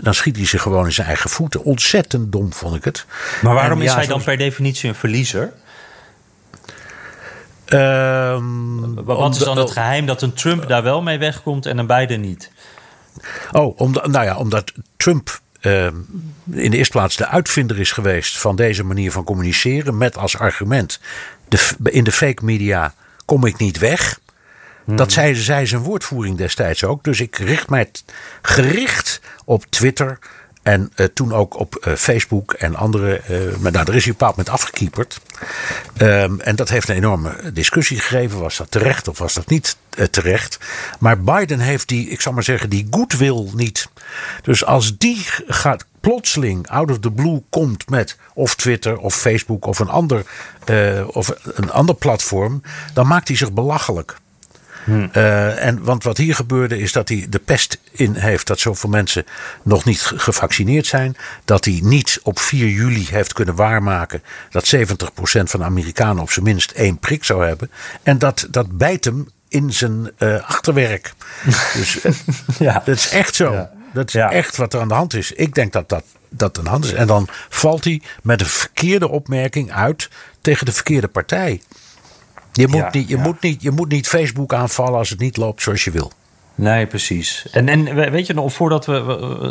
dan schiet hij zich gewoon in zijn eigen voeten. Ontzettend dom vond ik het. Maar waarom en, is hij dan per definitie een verliezer? Um, Wat is dan het geheim dat een Trump daar wel mee wegkomt en een Biden niet? Oh, omdat, nou ja, omdat Trump uh, in de eerste plaats de uitvinder is geweest van deze manier van communiceren. Met als argument: de, in de fake media kom ik niet weg. Hmm. Dat zei, zei zijn woordvoering destijds ook. Dus ik richt mij gericht op Twitter. En uh, toen ook op uh, Facebook en andere. Uh, maar nou, daar is op een bepaald moment afgekieperd. Um, en dat heeft een enorme discussie gegeven. Was dat terecht of was dat niet terecht? Maar Biden heeft die, ik zal maar zeggen, die goodwill niet. Dus als die gaat plotseling out of the blue komt met of Twitter of Facebook of een ander, of een ander platform, dan maakt hij zich belachelijk. Hmm. Uh, en, want wat hier gebeurde is dat hij de pest in heeft dat zoveel mensen nog niet gevaccineerd zijn. Dat hij niet op 4 juli heeft kunnen waarmaken dat 70% van de Amerikanen op zijn minst één prik zou hebben. En dat, dat bijt hem in zijn eh, achterwerk. [LAUGHS] dus eh, Ja. dat is echt zo. Ja. Dat is Ja. echt wat er aan de hand is. Ik denk dat dat, dat aan de hand is. En dan valt hij met een verkeerde opmerking uit tegen de verkeerde partij. Je moet, Ja, niet, je, ja. moet niet, je moet niet Facebook aanvallen als het niet loopt zoals je wil. Nee, precies. En, en we- weet je nog, voordat we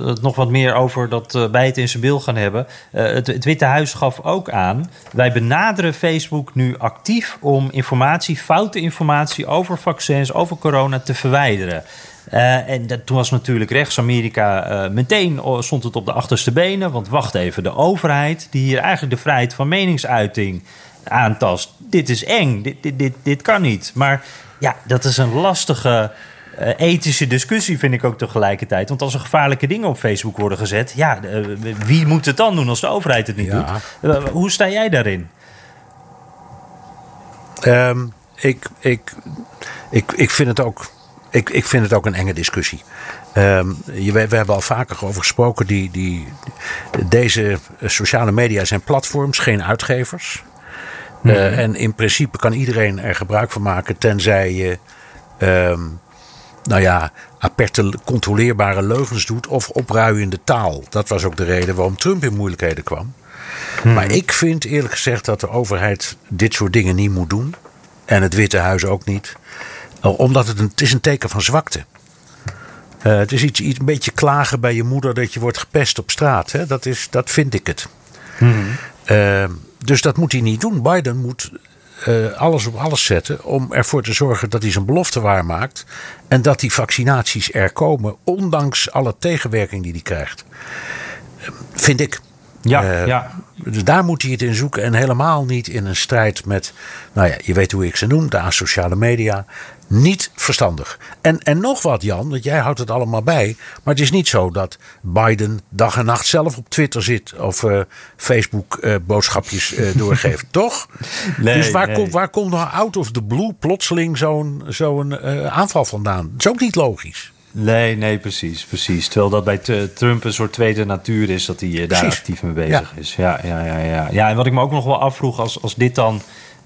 het nog wat meer over dat eh, bij het in zijn bil gaan hebben. eh, het, het Witte Huis gaf ook aan. Wij benaderen Facebook nu actief om informatie, foute informatie over vaccins, over corona te verwijderen. Eh, en dat, toen was natuurlijk rechts-Amerika eh, meteen oh, stond het op de achterste benen. Want wacht even, de overheid die hier eigenlijk de vrijheid van meningsuiting aantast. Dit is eng, dit, dit, dit, dit kan niet. Maar ja, dat is een lastige eh, ethische discussie, vind ik ook tegelijkertijd. Want als er gevaarlijke dingen op Facebook worden gezet, ja, wie moet het dan doen als de overheid het niet Ja. doet? Hoe sta jij daarin? Ehm, ik, ik, ik, ik, vind het ook, ik, ik vind het ook een enge discussie. Ehm, je, we, we hebben al vaker over gesproken. Die, die, deze sociale media zijn platforms, geen uitgevers. Eh, en in principe kan iedereen er gebruik van maken, tenzij je. ehm, nou ja, aperte controleerbare leugens doet of opruiende taal. Dat was ook de reden waarom Trump in moeilijkheden kwam. Maar ik vind eerlijk gezegd dat de overheid dit soort dingen niet moet doen. En het Witte Huis ook niet. Eh, Omdat het een, het is een teken van zwakte. Eh, het is iets, iets, een beetje klagen bij je moeder dat je wordt gepest op straat. Hè? Dat, is, dat vind ik het. Eh, dus dat moet hij niet doen. Biden moet eh, alles op alles zetten om ervoor te zorgen dat hij zijn belofte waarmaakt. En dat die vaccinaties er komen, ondanks alle tegenwerking die hij krijgt. Vind ik. Ja, ja. Dus daar moet hij het in zoeken. En helemaal niet in een strijd met, nou ja, je weet hoe ik ze noem, de asociale media. Niet verstandig. En, en nog wat, Jan, want jij houdt het allemaal bij. Maar het is niet zo dat Biden dag en nacht zelf op Twitter zit of eh, Facebook eh, boodschapjes eh, [LAUGHS] doorgeeft, toch? Nee, dus waar, nee. komt waar komt nou out of the blue plotseling zo'n zo'n aanval vandaan? Dat is ook niet logisch. Nee, nee, precies, precies. Terwijl dat bij Trump een soort tweede natuur is dat hij daar Precies. actief mee bezig is. Ja, ja, ja, ja. ja, en wat ik me ook nog wel afvroeg, als, als dit dan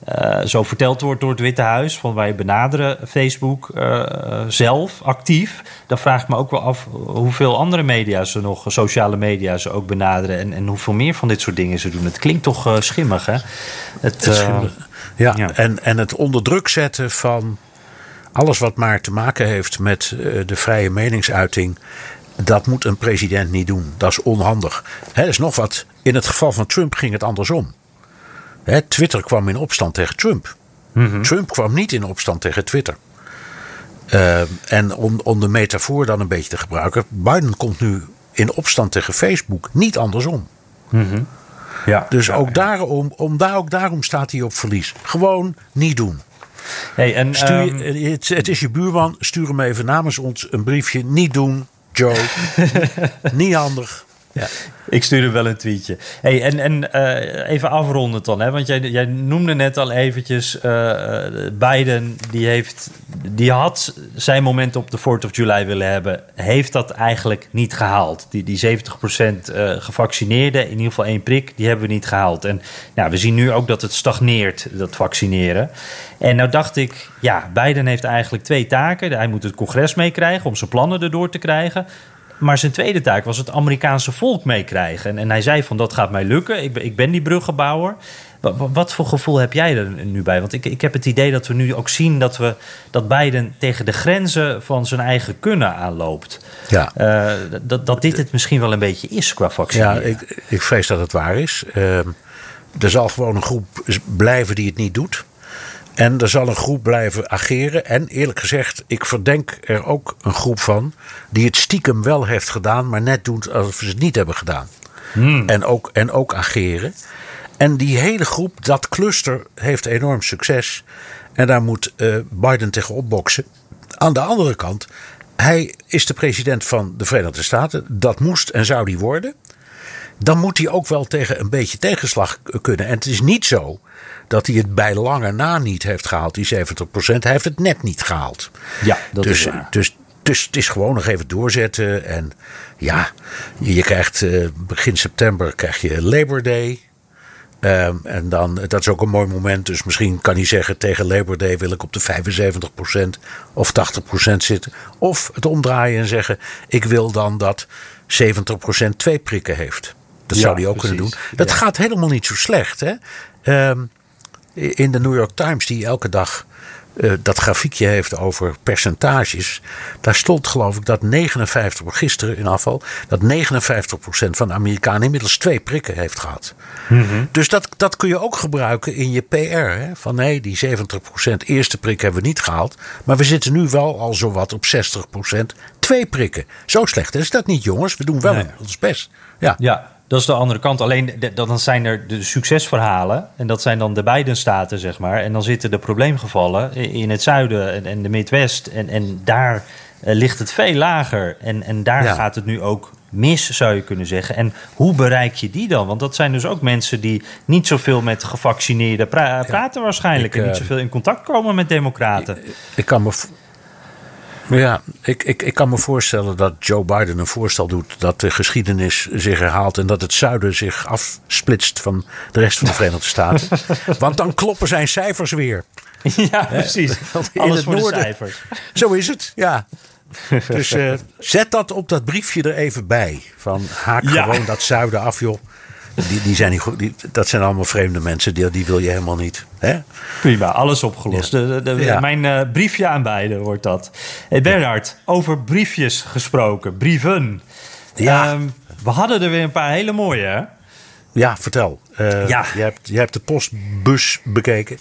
eh, zo verteld wordt door het Witte Huis, van wij benaderen Facebook eh, zelf actief, dan vraag ik me ook wel af hoeveel andere media ze nog, sociale media ze ook benaderen en, en hoeveel meer van dit soort dingen ze doen. Het klinkt toch eh, schimmig, hè? Het, schimmig. ja, ja. En, en het onder druk zetten van alles wat maar te maken heeft met de vrije meningsuiting. Dat moet een president niet doen. Dat is onhandig. Er is nog wat. In het geval van Trump ging het andersom. Hè, Twitter kwam in opstand tegen Trump. Trump kwam niet in opstand tegen Twitter. Eh, en om, om de metafoor dan een beetje te gebruiken. Biden komt nu in opstand tegen Facebook. Niet andersom. ja, Dus ja, ook, ja. Daarom, om, daar, ook daarom staat hij op verlies. Gewoon niet doen. Hey, en, Stuur, ehm, het, het is je buurman. Stuur hem even namens ons een briefje. Niet doen, Joe. [LAUGHS] niet handig. Ja. Ik stuur hem wel een tweetje. Hey, en en eh, even afrondend dan, hè? want jij, jij noemde net al eventjes... eh, eh, Biden, die, heeft, die had zijn moment op de 4th of July willen hebben... heeft dat eigenlijk niet gehaald. Die, die 70% eh gevaccineerden, in ieder geval één prik... die hebben we niet gehaald. En nou, we zien nu ook dat het stagneert, dat vaccineren. En nou dacht ik, ja, Biden heeft eigenlijk twee taken. Hij moet het congres meekrijgen om zijn plannen erdoor te krijgen... Maar zijn tweede taak was het Amerikaanse volk meekrijgen. En, en hij zei van dat gaat mij lukken. Ik ben, ik ben die bruggenbouwer. Wat, wat voor gevoel heb jij er nu bij? Want ik, ik heb het idee dat we nu ook zien dat, we, dat Biden tegen de grenzen van zijn eigen kunnen aanloopt. Ja. Eh, dat, dat dit het misschien wel een beetje is qua Ja, vaccineren. ik, ik vrees dat het waar is. Ehm, er zal gewoon een groep blijven die het niet doet. En er zal een groep blijven ageren. En eerlijk gezegd, ik verdenk er ook een groep van. die het stiekem wel heeft gedaan, maar net doet alsof ze het niet hebben gedaan. En, ook, en ook ageren. En die hele groep, dat cluster, heeft enorm succes. En daar moet eh, Biden tegen opboksen. Aan de andere kant, hij is de president van de Verenigde Staten. Dat moest en zou die worden. Dan moet hij ook wel tegen een beetje tegenslag kunnen. En het is niet zo dat hij het bij lange na niet heeft gehaald, die 70%. Hij heeft het net niet gehaald. Ja, dat dus, is waar. Dus, dus het is gewoon nog even doorzetten. En ja, je, krijgt eh, begin september krijg je Labor Day. Ehm, en dan, dat is ook een mooi moment. Dus misschien kan hij zeggen tegen Labor Day wil ik op de 75% of 80% zitten. Of het omdraaien en zeggen ik wil dan dat 70% twee prikken heeft. Dat Ja, zou hij ook kunnen doen. Dat Ja. gaat helemaal niet zo slecht. Hè? Ehm, in de New York Times, die elke dag eh, dat grafiekje heeft over percentages. Daar stond geloof ik dat 59, gisteren in afval, dat 59% van de Amerikanen inmiddels twee prikken heeft gehad. Dus dat, dat kun je ook gebruiken in je PR. Hè? Van nee, die 70% eerste prik hebben we niet gehaald. Maar we zitten nu wel al zowat op 60% twee prikken. Zo slecht is dat niet, jongens. We doen wel Nee. ons best. Ja. Ja, dat is de andere kant. Alleen dan zijn er de succesverhalen. En dat zijn dan de beide staten, zeg maar. En dan zitten de probleemgevallen in het zuiden en, en de Midwest. En, en daar eh, ligt het veel lager. En, en daar Ja. gaat het nu ook mis, zou je kunnen zeggen. En hoe bereik je die dan? Want dat zijn dus ook mensen die niet zoveel met gevaccineerden pra- praten waarschijnlijk. Ik, en niet eh, zoveel in contact komen met democraten. Ik kan me. Ja, ik, ik, ik kan me voorstellen dat Joe Biden een voorstel doet dat de geschiedenis zich herhaalt en dat het zuiden zich afsplitst van de rest van de Verenigde Staten. [LAUGHS] Want dan kloppen zijn cijfers weer. ja, precies. [LAUGHS] in Alles het voor de noorden- cijfers. [LAUGHS] Zo is het, ja. Dus eh, zet dat op dat briefje er even bij. Van haak Ja. gewoon dat zuiden af, joh. Die, die zijn niet goed. Die, dat zijn allemaal vreemde mensen. Die, die wil je helemaal niet. Hè? Prima, alles opgelost. Ja. De, de- de- Ja. Mijn eh, briefje aan beiden wordt dat. Hey Bernhard, over briefjes gesproken, brieven. Ja. Ehm, we hadden er weer een paar hele mooie, hè? Ja, vertel. Ja. Je, hebt, je hebt de postbus bekeken.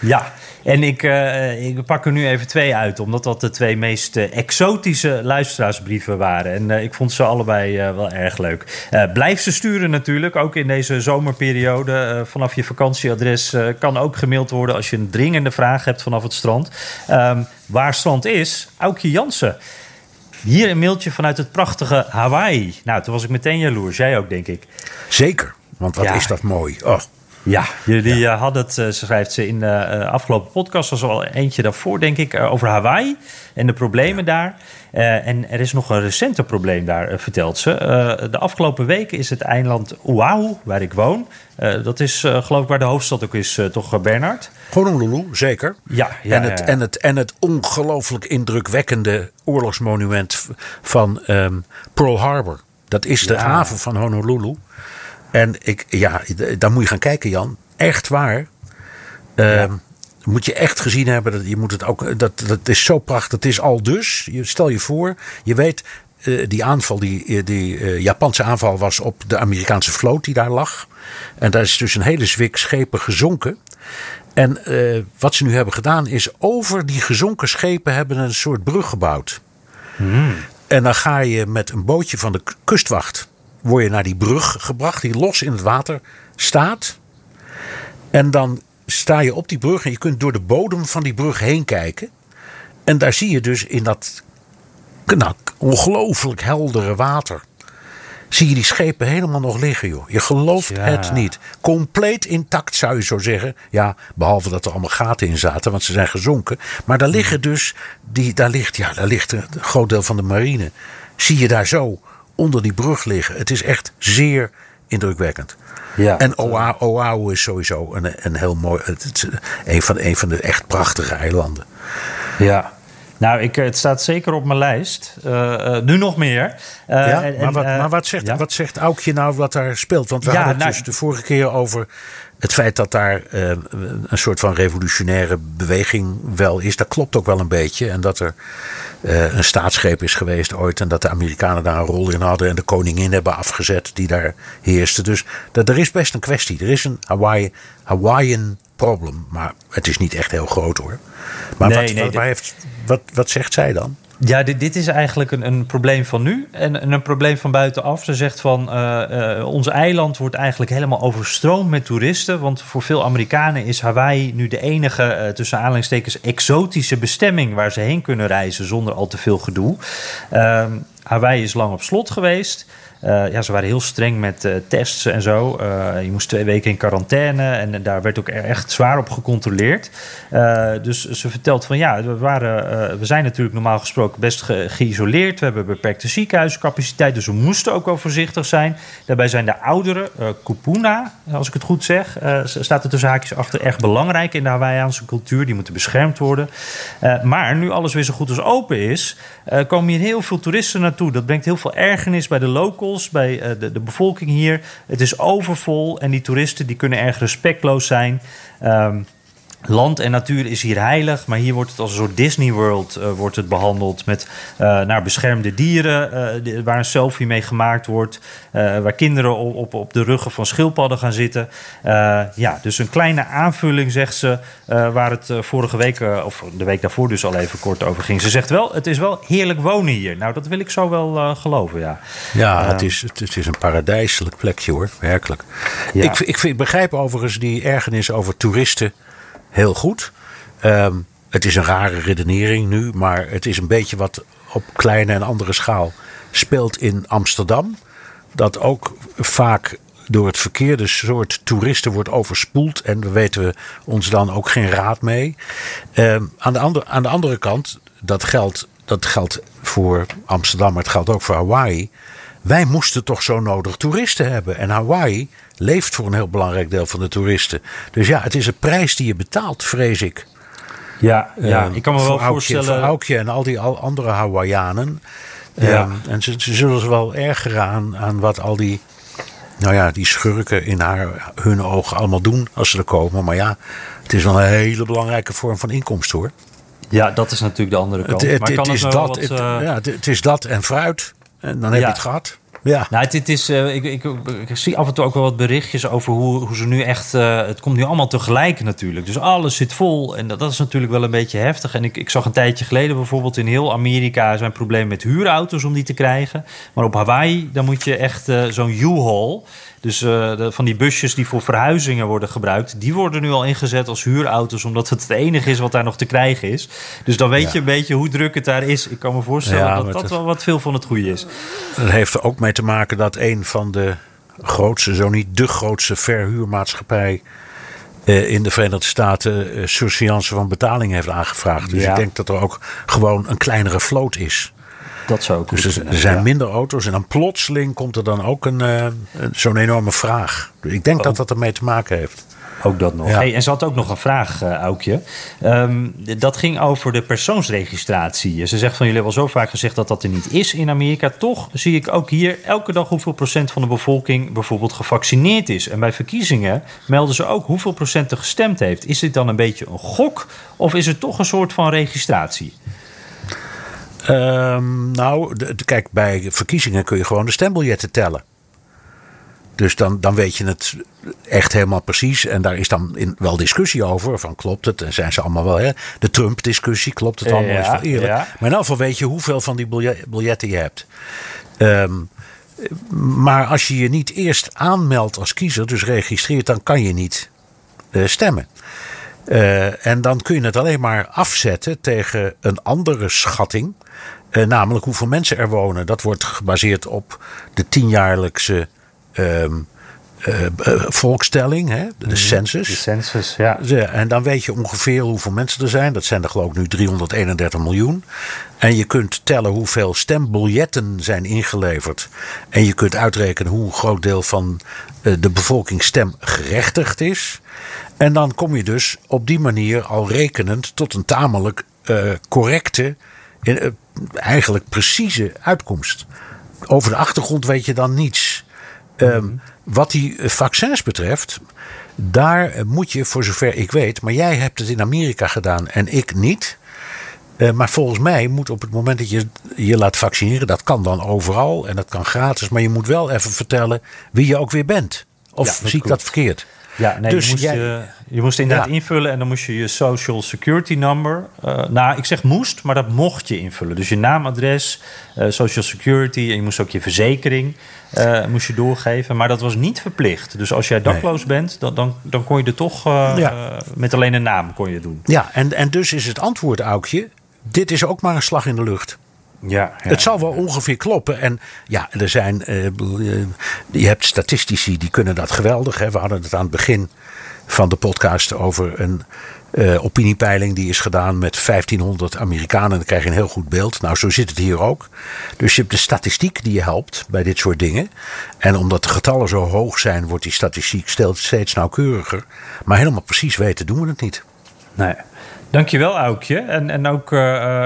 Ja, en ik, eh, ik pak er nu even twee uit, omdat dat de twee meest eh, exotische luisteraarsbrieven waren. En eh, ik vond ze allebei wel erg leuk. Blijf ze sturen natuurlijk, ook in deze zomerperiode. Vanaf je vakantieadres kan ook gemaild worden als je een dringende vraag hebt vanaf het strand. Ehm, waar strand is, Aukje Jansen. Hier een mailtje vanuit het prachtige Hawaii. Nou, toen was ik meteen jaloers. Jij ook, denk ik. Zeker. Want wat Ja. is dat mooi. Oh, Ja, jullie eh, hadden het, eh, ze schrijft ze in de eh, afgelopen podcast, was al eentje daarvoor, denk ik, over Hawaii en de problemen daar. En er is nog een recenter probleem daar, vertelt ze. De afgelopen weken is het eiland Oahu, waar ik woon, dat is geloof ik waar de hoofdstad ook is, toch, Bernard? Honolulu, zeker. Ja, ja, en, het, ja, ja. En, het, en het ongelooflijk indrukwekkende oorlogsmonument van ehm, Pearl Harbor. Dat is de Ja. haven van Honolulu. En ik, ja, daar moet je gaan kijken, Jan. Echt waar. Ehm, Moet je echt gezien hebben. Dat, je moet het ook, dat, dat is zo prachtig. Het is al dus. Je, stel je voor, je weet, eh, die aanval, die, eh, die eh, Japanse aanval was op de Amerikaanse vloot die daar lag. En daar is dus een hele zwik schepen gezonken. En wat ze nu hebben gedaan is over die gezonken schepen hebben een soort brug gebouwd. En dan ga je met een bootje van de kustwacht word je naar die brug gebracht die los in het water staat. En dan sta je op die brug en je kunt door de bodem van die brug heen kijken. En daar zie je dus in dat nou, ongelooflijk heldere water. Zie je die schepen helemaal nog liggen, joh. Je gelooft Ja. het niet. Compleet intact zou je zo zeggen. Ja, behalve dat er allemaal gaten in zaten, want ze zijn gezonken. Maar daar liggen dus, die, daar, ligt, ja, daar ligt een groot deel van de marine. Zie je daar zo onder die brug liggen. Het is echt zeer indrukwekkend. Ja. En Oahu, Oahu is sowieso een, een heel mooi, het, een, van, een van de echt prachtige eilanden. Ja. Nou, ik, het staat zeker op mijn lijst. Eh, eh, nu nog meer. Eh, Ja, en- maar, wat, maar wat, zegt, ja? wat zegt Aukje nou wat daar speelt? Want we Ja, hadden het nou- dus de vorige keer over het feit dat daar eh, een soort van revolutionaire beweging wel is. Dat klopt ook wel een beetje. En dat er eh, een staatsgreep is geweest ooit. En dat de Amerikanen daar een rol in hadden. En de koningin hebben afgezet die daar heerste. Dus dat, er is best een kwestie. Er is een Hawaii, Hawaiian problem. Maar het is niet echt heel groot hoor. Maar Nee, wat, nee, wat, dit- waar heeft, wat, wat zegt zij dan? Ja, dit, dit is eigenlijk een, een probleem van nu en, en een probleem van buitenaf. Ze zegt van eh, ons eiland wordt eigenlijk helemaal overstroomd met toeristen. Want voor veel Amerikanen is Hawaii nu de enige, eh, tussen aanhalingstekens, exotische bestemming waar ze heen kunnen reizen zonder al te veel gedoe. Ehm, Hawaii is lang op slot geweest. Uh, ja, ze waren heel streng met uh, tests en zo. Uh, je moest twee weken in quarantaine en daar werd ook echt zwaar op gecontroleerd. dus ze vertelt van ja, we, waren, we zijn natuurlijk normaal gesproken best ge geïsoleerd. We hebben beperkte ziekenhuiscapaciteit, dus we moesten ook wel voorzichtig zijn. Daarbij zijn de ouderen, Kupuna, als ik het goed zeg, staat er tussen haakjes achter, erg belangrijk in de Hawaiiaanse cultuur. Die moeten beschermd worden. maar nu alles weer zo goed als open is, komen hier heel veel toeristen naartoe. Dat brengt heel veel ergernis bij de locals bij uh, de, de, bevolking hier. Het is overvol en die toeristen die kunnen erg respectloos zijn. Um, Land en natuur is hier heilig, maar hier wordt het als een soort Disney World uh, wordt het behandeld. Met uh, naar beschermde dieren, uh, waar een selfie mee gemaakt wordt. waar kinderen op, op, op, de ruggen van schildpadden gaan zitten. ja, dus een kleine aanvulling, zegt ze, waar het vorige week, of de week daarvoor dus al even kort over ging. Ze zegt wel, het is wel heerlijk wonen hier. Nou, dat wil ik zo wel geloven, ja. Ja, het, is, het, is een paradijselijk plekje hoor, werkelijk. Ja. Ik, ik, ik begrijp overigens die ergernis over toeristen heel goed. Um, het is een rare redenering nu, maar het is een beetje wat op kleine en andere schaal speelt in Amsterdam. Dat ook vaak door het verkeerde soort toeristen wordt overspoeld. En we weten ons dan ook geen raad mee. Um, aan, de andere, aan de andere kant, dat geldt, dat geldt voor Amsterdam, maar het geldt ook voor Hawaii. Wij moesten toch zo nodig toeristen hebben. En Hawaii leeft voor een heel belangrijk deel van de toeristen. Dus ja, het is een prijs die je betaalt, vrees ik. Ja, ja ik kan me wel voorstellen. Voor Aukje en al die al andere Hawaiianen. Ja. Um, en ze, ze, zullen ze wel ergeren aan, aan wat al die, nou ja, die schurken in haar, hun ogen allemaal doen als ze er komen. Maar ja, het is wel een hele belangrijke vorm van inkomsten hoor. Ja, dat is natuurlijk de andere kant. Het, het, het is, dat, wat, uh... ja, het, is dat en fruit. En dan heb je het gehad. Ja. Nou, het, is, uh, ik, ik, ik, zie af en toe ook wel wat berichtjes over hoe, hoe ze nu echt. Uh, het komt nu allemaal tegelijk natuurlijk. Dus alles zit vol. En dat, dat, is natuurlijk wel een beetje heftig. En ik, ik zag een tijdje geleden bijvoorbeeld in heel Amerika zijn problemen met huurauto's om die te krijgen. Maar op Hawaii, dan moet je echt uh, zo'n U-Haul. Dus uh, de, van die busjes die voor verhuizingen worden gebruikt, die worden nu al ingezet als huurauto's, omdat het het enige is wat daar nog te krijgen is. Dus dan weet ja. je een beetje hoe druk het daar is. Ik kan me voorstellen ja, dat dat wel wat veel van het goede is. Het heeft er ook mee te maken dat een van de grootste, zo niet de grootste verhuurmaatschappij uh, in de Verenigde Staten uh, surseance van betaling heeft aangevraagd. Dus ja. ik denk dat er ook gewoon een kleinere vloot is. Dat zou ook Dus er, er zijn ja. minder auto's en dan plotseling komt er dan ook een, uh, zo'n enorme vraag. Ik denk oh. dat dat ermee te maken heeft. Ook dat nog. Ja. Hey, en ze had ook nog een vraag, uh, Aukje. Um, dat ging over de persoonsregistratie. Ze zegt van jullie hebben al zo vaak gezegd dat dat er niet is in Amerika. Toch zie ik ook hier elke dag hoeveel procent van de bevolking bijvoorbeeld gevaccineerd is. En bij verkiezingen melden ze ook hoeveel procent er gestemd heeft. Is dit dan een beetje een gok of is het toch een soort van registratie? Um, nou, kijk, bij verkiezingen kun je gewoon de stembiljetten tellen. Dus dan, dan weet je het echt helemaal precies. En daar is dan in, wel discussie over. Van klopt het? En zijn ze allemaal wel. Hè? De Trump-discussie, klopt het allemaal? Ja, is wel eerlijk. Ja. Maar in ieder geval weet je hoeveel van die biljetten je hebt. Um, maar als je je niet eerst aanmeldt als kiezer, dus registreert, dan kan je niet uh, stemmen. Uh, en dan kun je het alleen maar afzetten tegen een andere schatting. Uh, namelijk hoeveel mensen er wonen. Dat wordt gebaseerd op de tienjaarlijkse uh, volkstelling, hè? de, de census. De census, ja. En dan weet je ongeveer hoeveel mensen er zijn. Dat zijn er geloof ik nu 331 miljoen. En je kunt tellen hoeveel stembiljetten zijn ingeleverd. En je kunt uitrekenen hoe een groot deel van de bevolking stemgerechtigd is. En dan kom je dus op die manier al rekenend tot een tamelijk uh, correcte, uh, eigenlijk precieze uitkomst. Over de achtergrond weet je dan niets. Mm -hmm. Wat die vaccins betreft, daar moet je, voor zover ik weet, maar jij hebt het in Amerika gedaan en ik niet. Uh, maar volgens mij moet op het moment dat je je laat vaccineren, dat kan dan overal en dat kan gratis, maar je moet wel even vertellen wie je ook weer bent. Of ja, zie ik dat verkeerd? Ja, nee, dus je, moest, jij, je, je moest inderdaad ja. invullen en dan moest je je social security number. Uh, nou, ik zeg moest, maar dat mocht je invullen. Dus je naam, adres, uh, social security en je moest ook je verzekering uh, moest je doorgeven. Maar dat was niet verplicht. Dus als jij dakloos nee. bent, dan, dan, dan kon je er toch ja. met alleen een naam kon je doen. Ja, en, en dus is het antwoord, Aukje, dit is ook maar een slag in de lucht. Ja, het zal wel ongeveer kloppen. En ja, er zijn. Uh, je hebt statistici die kunnen dat geweldig. Hè. We hadden het aan het begin van de podcast over een uh, opiniepeiling die is gedaan met 1500 Amerikanen. Dan krijg je een heel goed beeld. Nou, zo zit het hier ook. Dus je hebt de statistiek die je helpt bij dit soort dingen. En omdat de getallen zo hoog zijn, wordt die statistiek steeds nauwkeuriger. Maar helemaal precies weten doen we het niet. Nee. Dankjewel, Aukje. En, en ook, uh,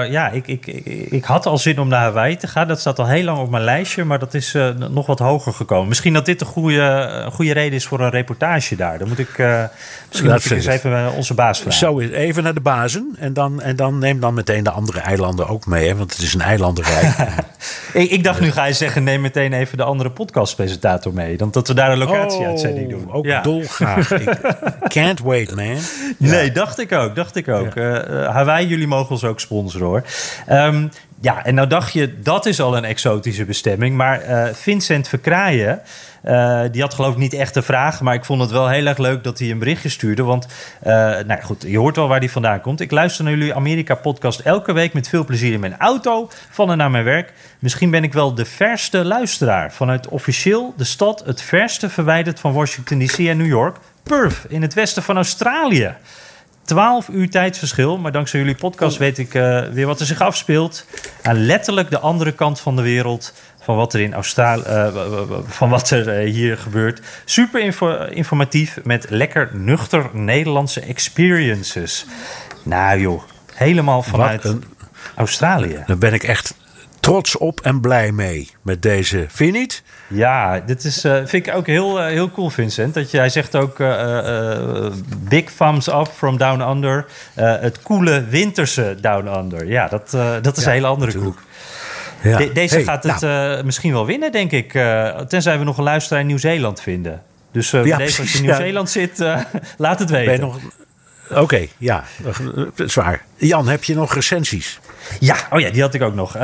ja, ik, ik, ik, had al zin om naar Hawaii te gaan. Dat staat al heel lang op mijn lijstje, maar dat is uh, nog wat hoger gekomen. Misschien dat dit een goede, goede reden is voor een reportage daar. Dan moet ik, uh, misschien moet ik eens even onze baas vragen. Zo, even naar de bazen. En dan, en dan neem dan meteen de andere eilanden ook mee, hè, want het is een eilandenrijk. [LAUGHS] ik, ik dacht, nu ga je zeggen, neem meteen even de andere podcastpresentator mee. Dan dat we daar een locatieuitzending oh, doen. Ook ja. dolgraag. ik, [LAUGHS] can't wait, man. Nee, dacht ik ook, dacht ik ook. Uh, Hawaii, jullie mogen ons ook sponsoren hoor. Um, ja, en nou dacht je, dat is al een exotische bestemming. Maar uh, Vincent Verkraaien, die had geloof ik niet echt de vraag. Maar ik vond het wel heel erg leuk dat hij een berichtje stuurde. Want, nou goed, je hoort wel waar die vandaan komt. Ik luister naar jullie Amerika-podcast elke week met veel plezier in mijn auto. Van en naar mijn werk. Misschien ben ik wel de verste luisteraar. Vanuit officieel de stad het verste verwijderd van Washington DC en New York. Perth, in het westen van Australië. 12 uur tijdsverschil. Maar dankzij jullie podcast weet ik uh, weer wat er zich afspeelt. Aan letterlijk de andere kant van de wereld. Van wat er in Australië. Uh, van wat er uh, hier gebeurt. Super info informatief. Met lekker nuchter Nederlandse experiences. Nou joh, helemaal vanuit een... Australië. Dan ben ik echt trots op en blij mee met deze. Vind je niet? Ja, dit is, uh, vind ik ook heel, uh, heel cool, Vincent. Dat je, hij zegt ook uh, big thumbs up from down under. het coole winterse down under. Ja, dat, dat is ja, een hele andere koek. Ja. De, deze hey, gaat het nou. misschien wel winnen, denk ik. tenzij we nog een luisteraar in Nieuw-Zeeland vinden. Dus ja, deze, als je in Nieuw-Zeeland zit, laat het weten. Oké, okay, ja, zwaar. Jan, heb je nog recensies? Ja, oh ja, die had ik ook nog. Uh,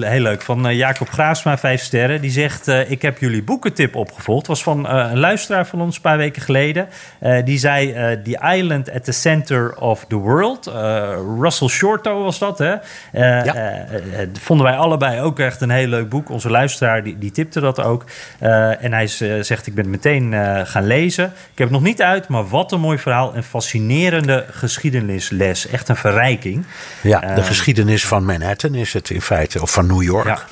heel leuk. Van uh, Jacob Graafsma, vijf sterren. Die zegt: uh, Ik heb jullie boekentip opgevolgd. was van een luisteraar van ons een paar weken geleden. die zei: The Island at the Center of the World. Russell Shorto was dat, hè? Ja. vonden wij allebei ook echt een heel leuk boek. Onze luisteraar die, die tipte dat ook. en hij zegt: Ik ben het meteen gaan lezen. Ik heb het nog niet uit, maar wat een mooi verhaal. Een fascinerende geschiedenisles. Echt een verrijking. Ja, de geschiedenis van Manhattan is het in feite, of van New York.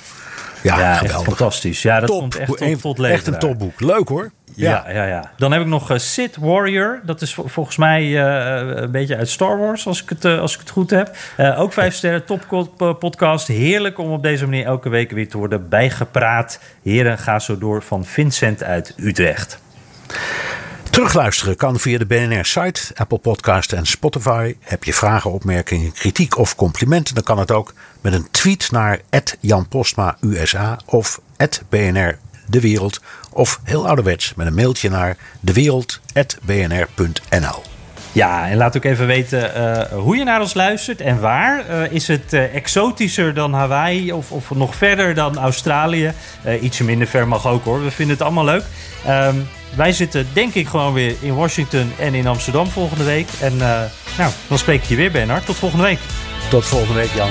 Ja, ja, fantastisch. Ja, dat Top. komt echt tot, tot leven. Echt een topboek. Leuk hoor. Ja, ja, ja. Dan heb ik nog uh, Sith Warrior. Dat is volgens mij uh, een beetje uit Star Wars, als ik het, uh, als ik het goed heb. ook vijf sterren, top podcast. Heerlijk om op deze manier elke week weer te worden bijgepraat. Heren, ga zo door van Vincent uit Utrecht. Terugluisteren kan via de BNR-site, Apple Podcast en Spotify. Heb je vragen, opmerkingen, kritiek of complimenten... dan kan het ook met een tweet naar Jan Postma USA of BNR De Wereld... of heel ouderwets met een mailtje naar dewereld.bnr.nl. Ja, en laat ook even weten uh, hoe je naar ons luistert en waar. Uh, is het uh, exotischer dan Hawaii of, of nog verder dan Australië? ietsje minder ver mag ook hoor, we vinden het allemaal leuk. Um, wij zitten denk ik gewoon weer in Washington en in Amsterdam volgende week. En nou, dan spreek ik je weer, Bernard. Tot volgende week. Tot volgende week, Jan.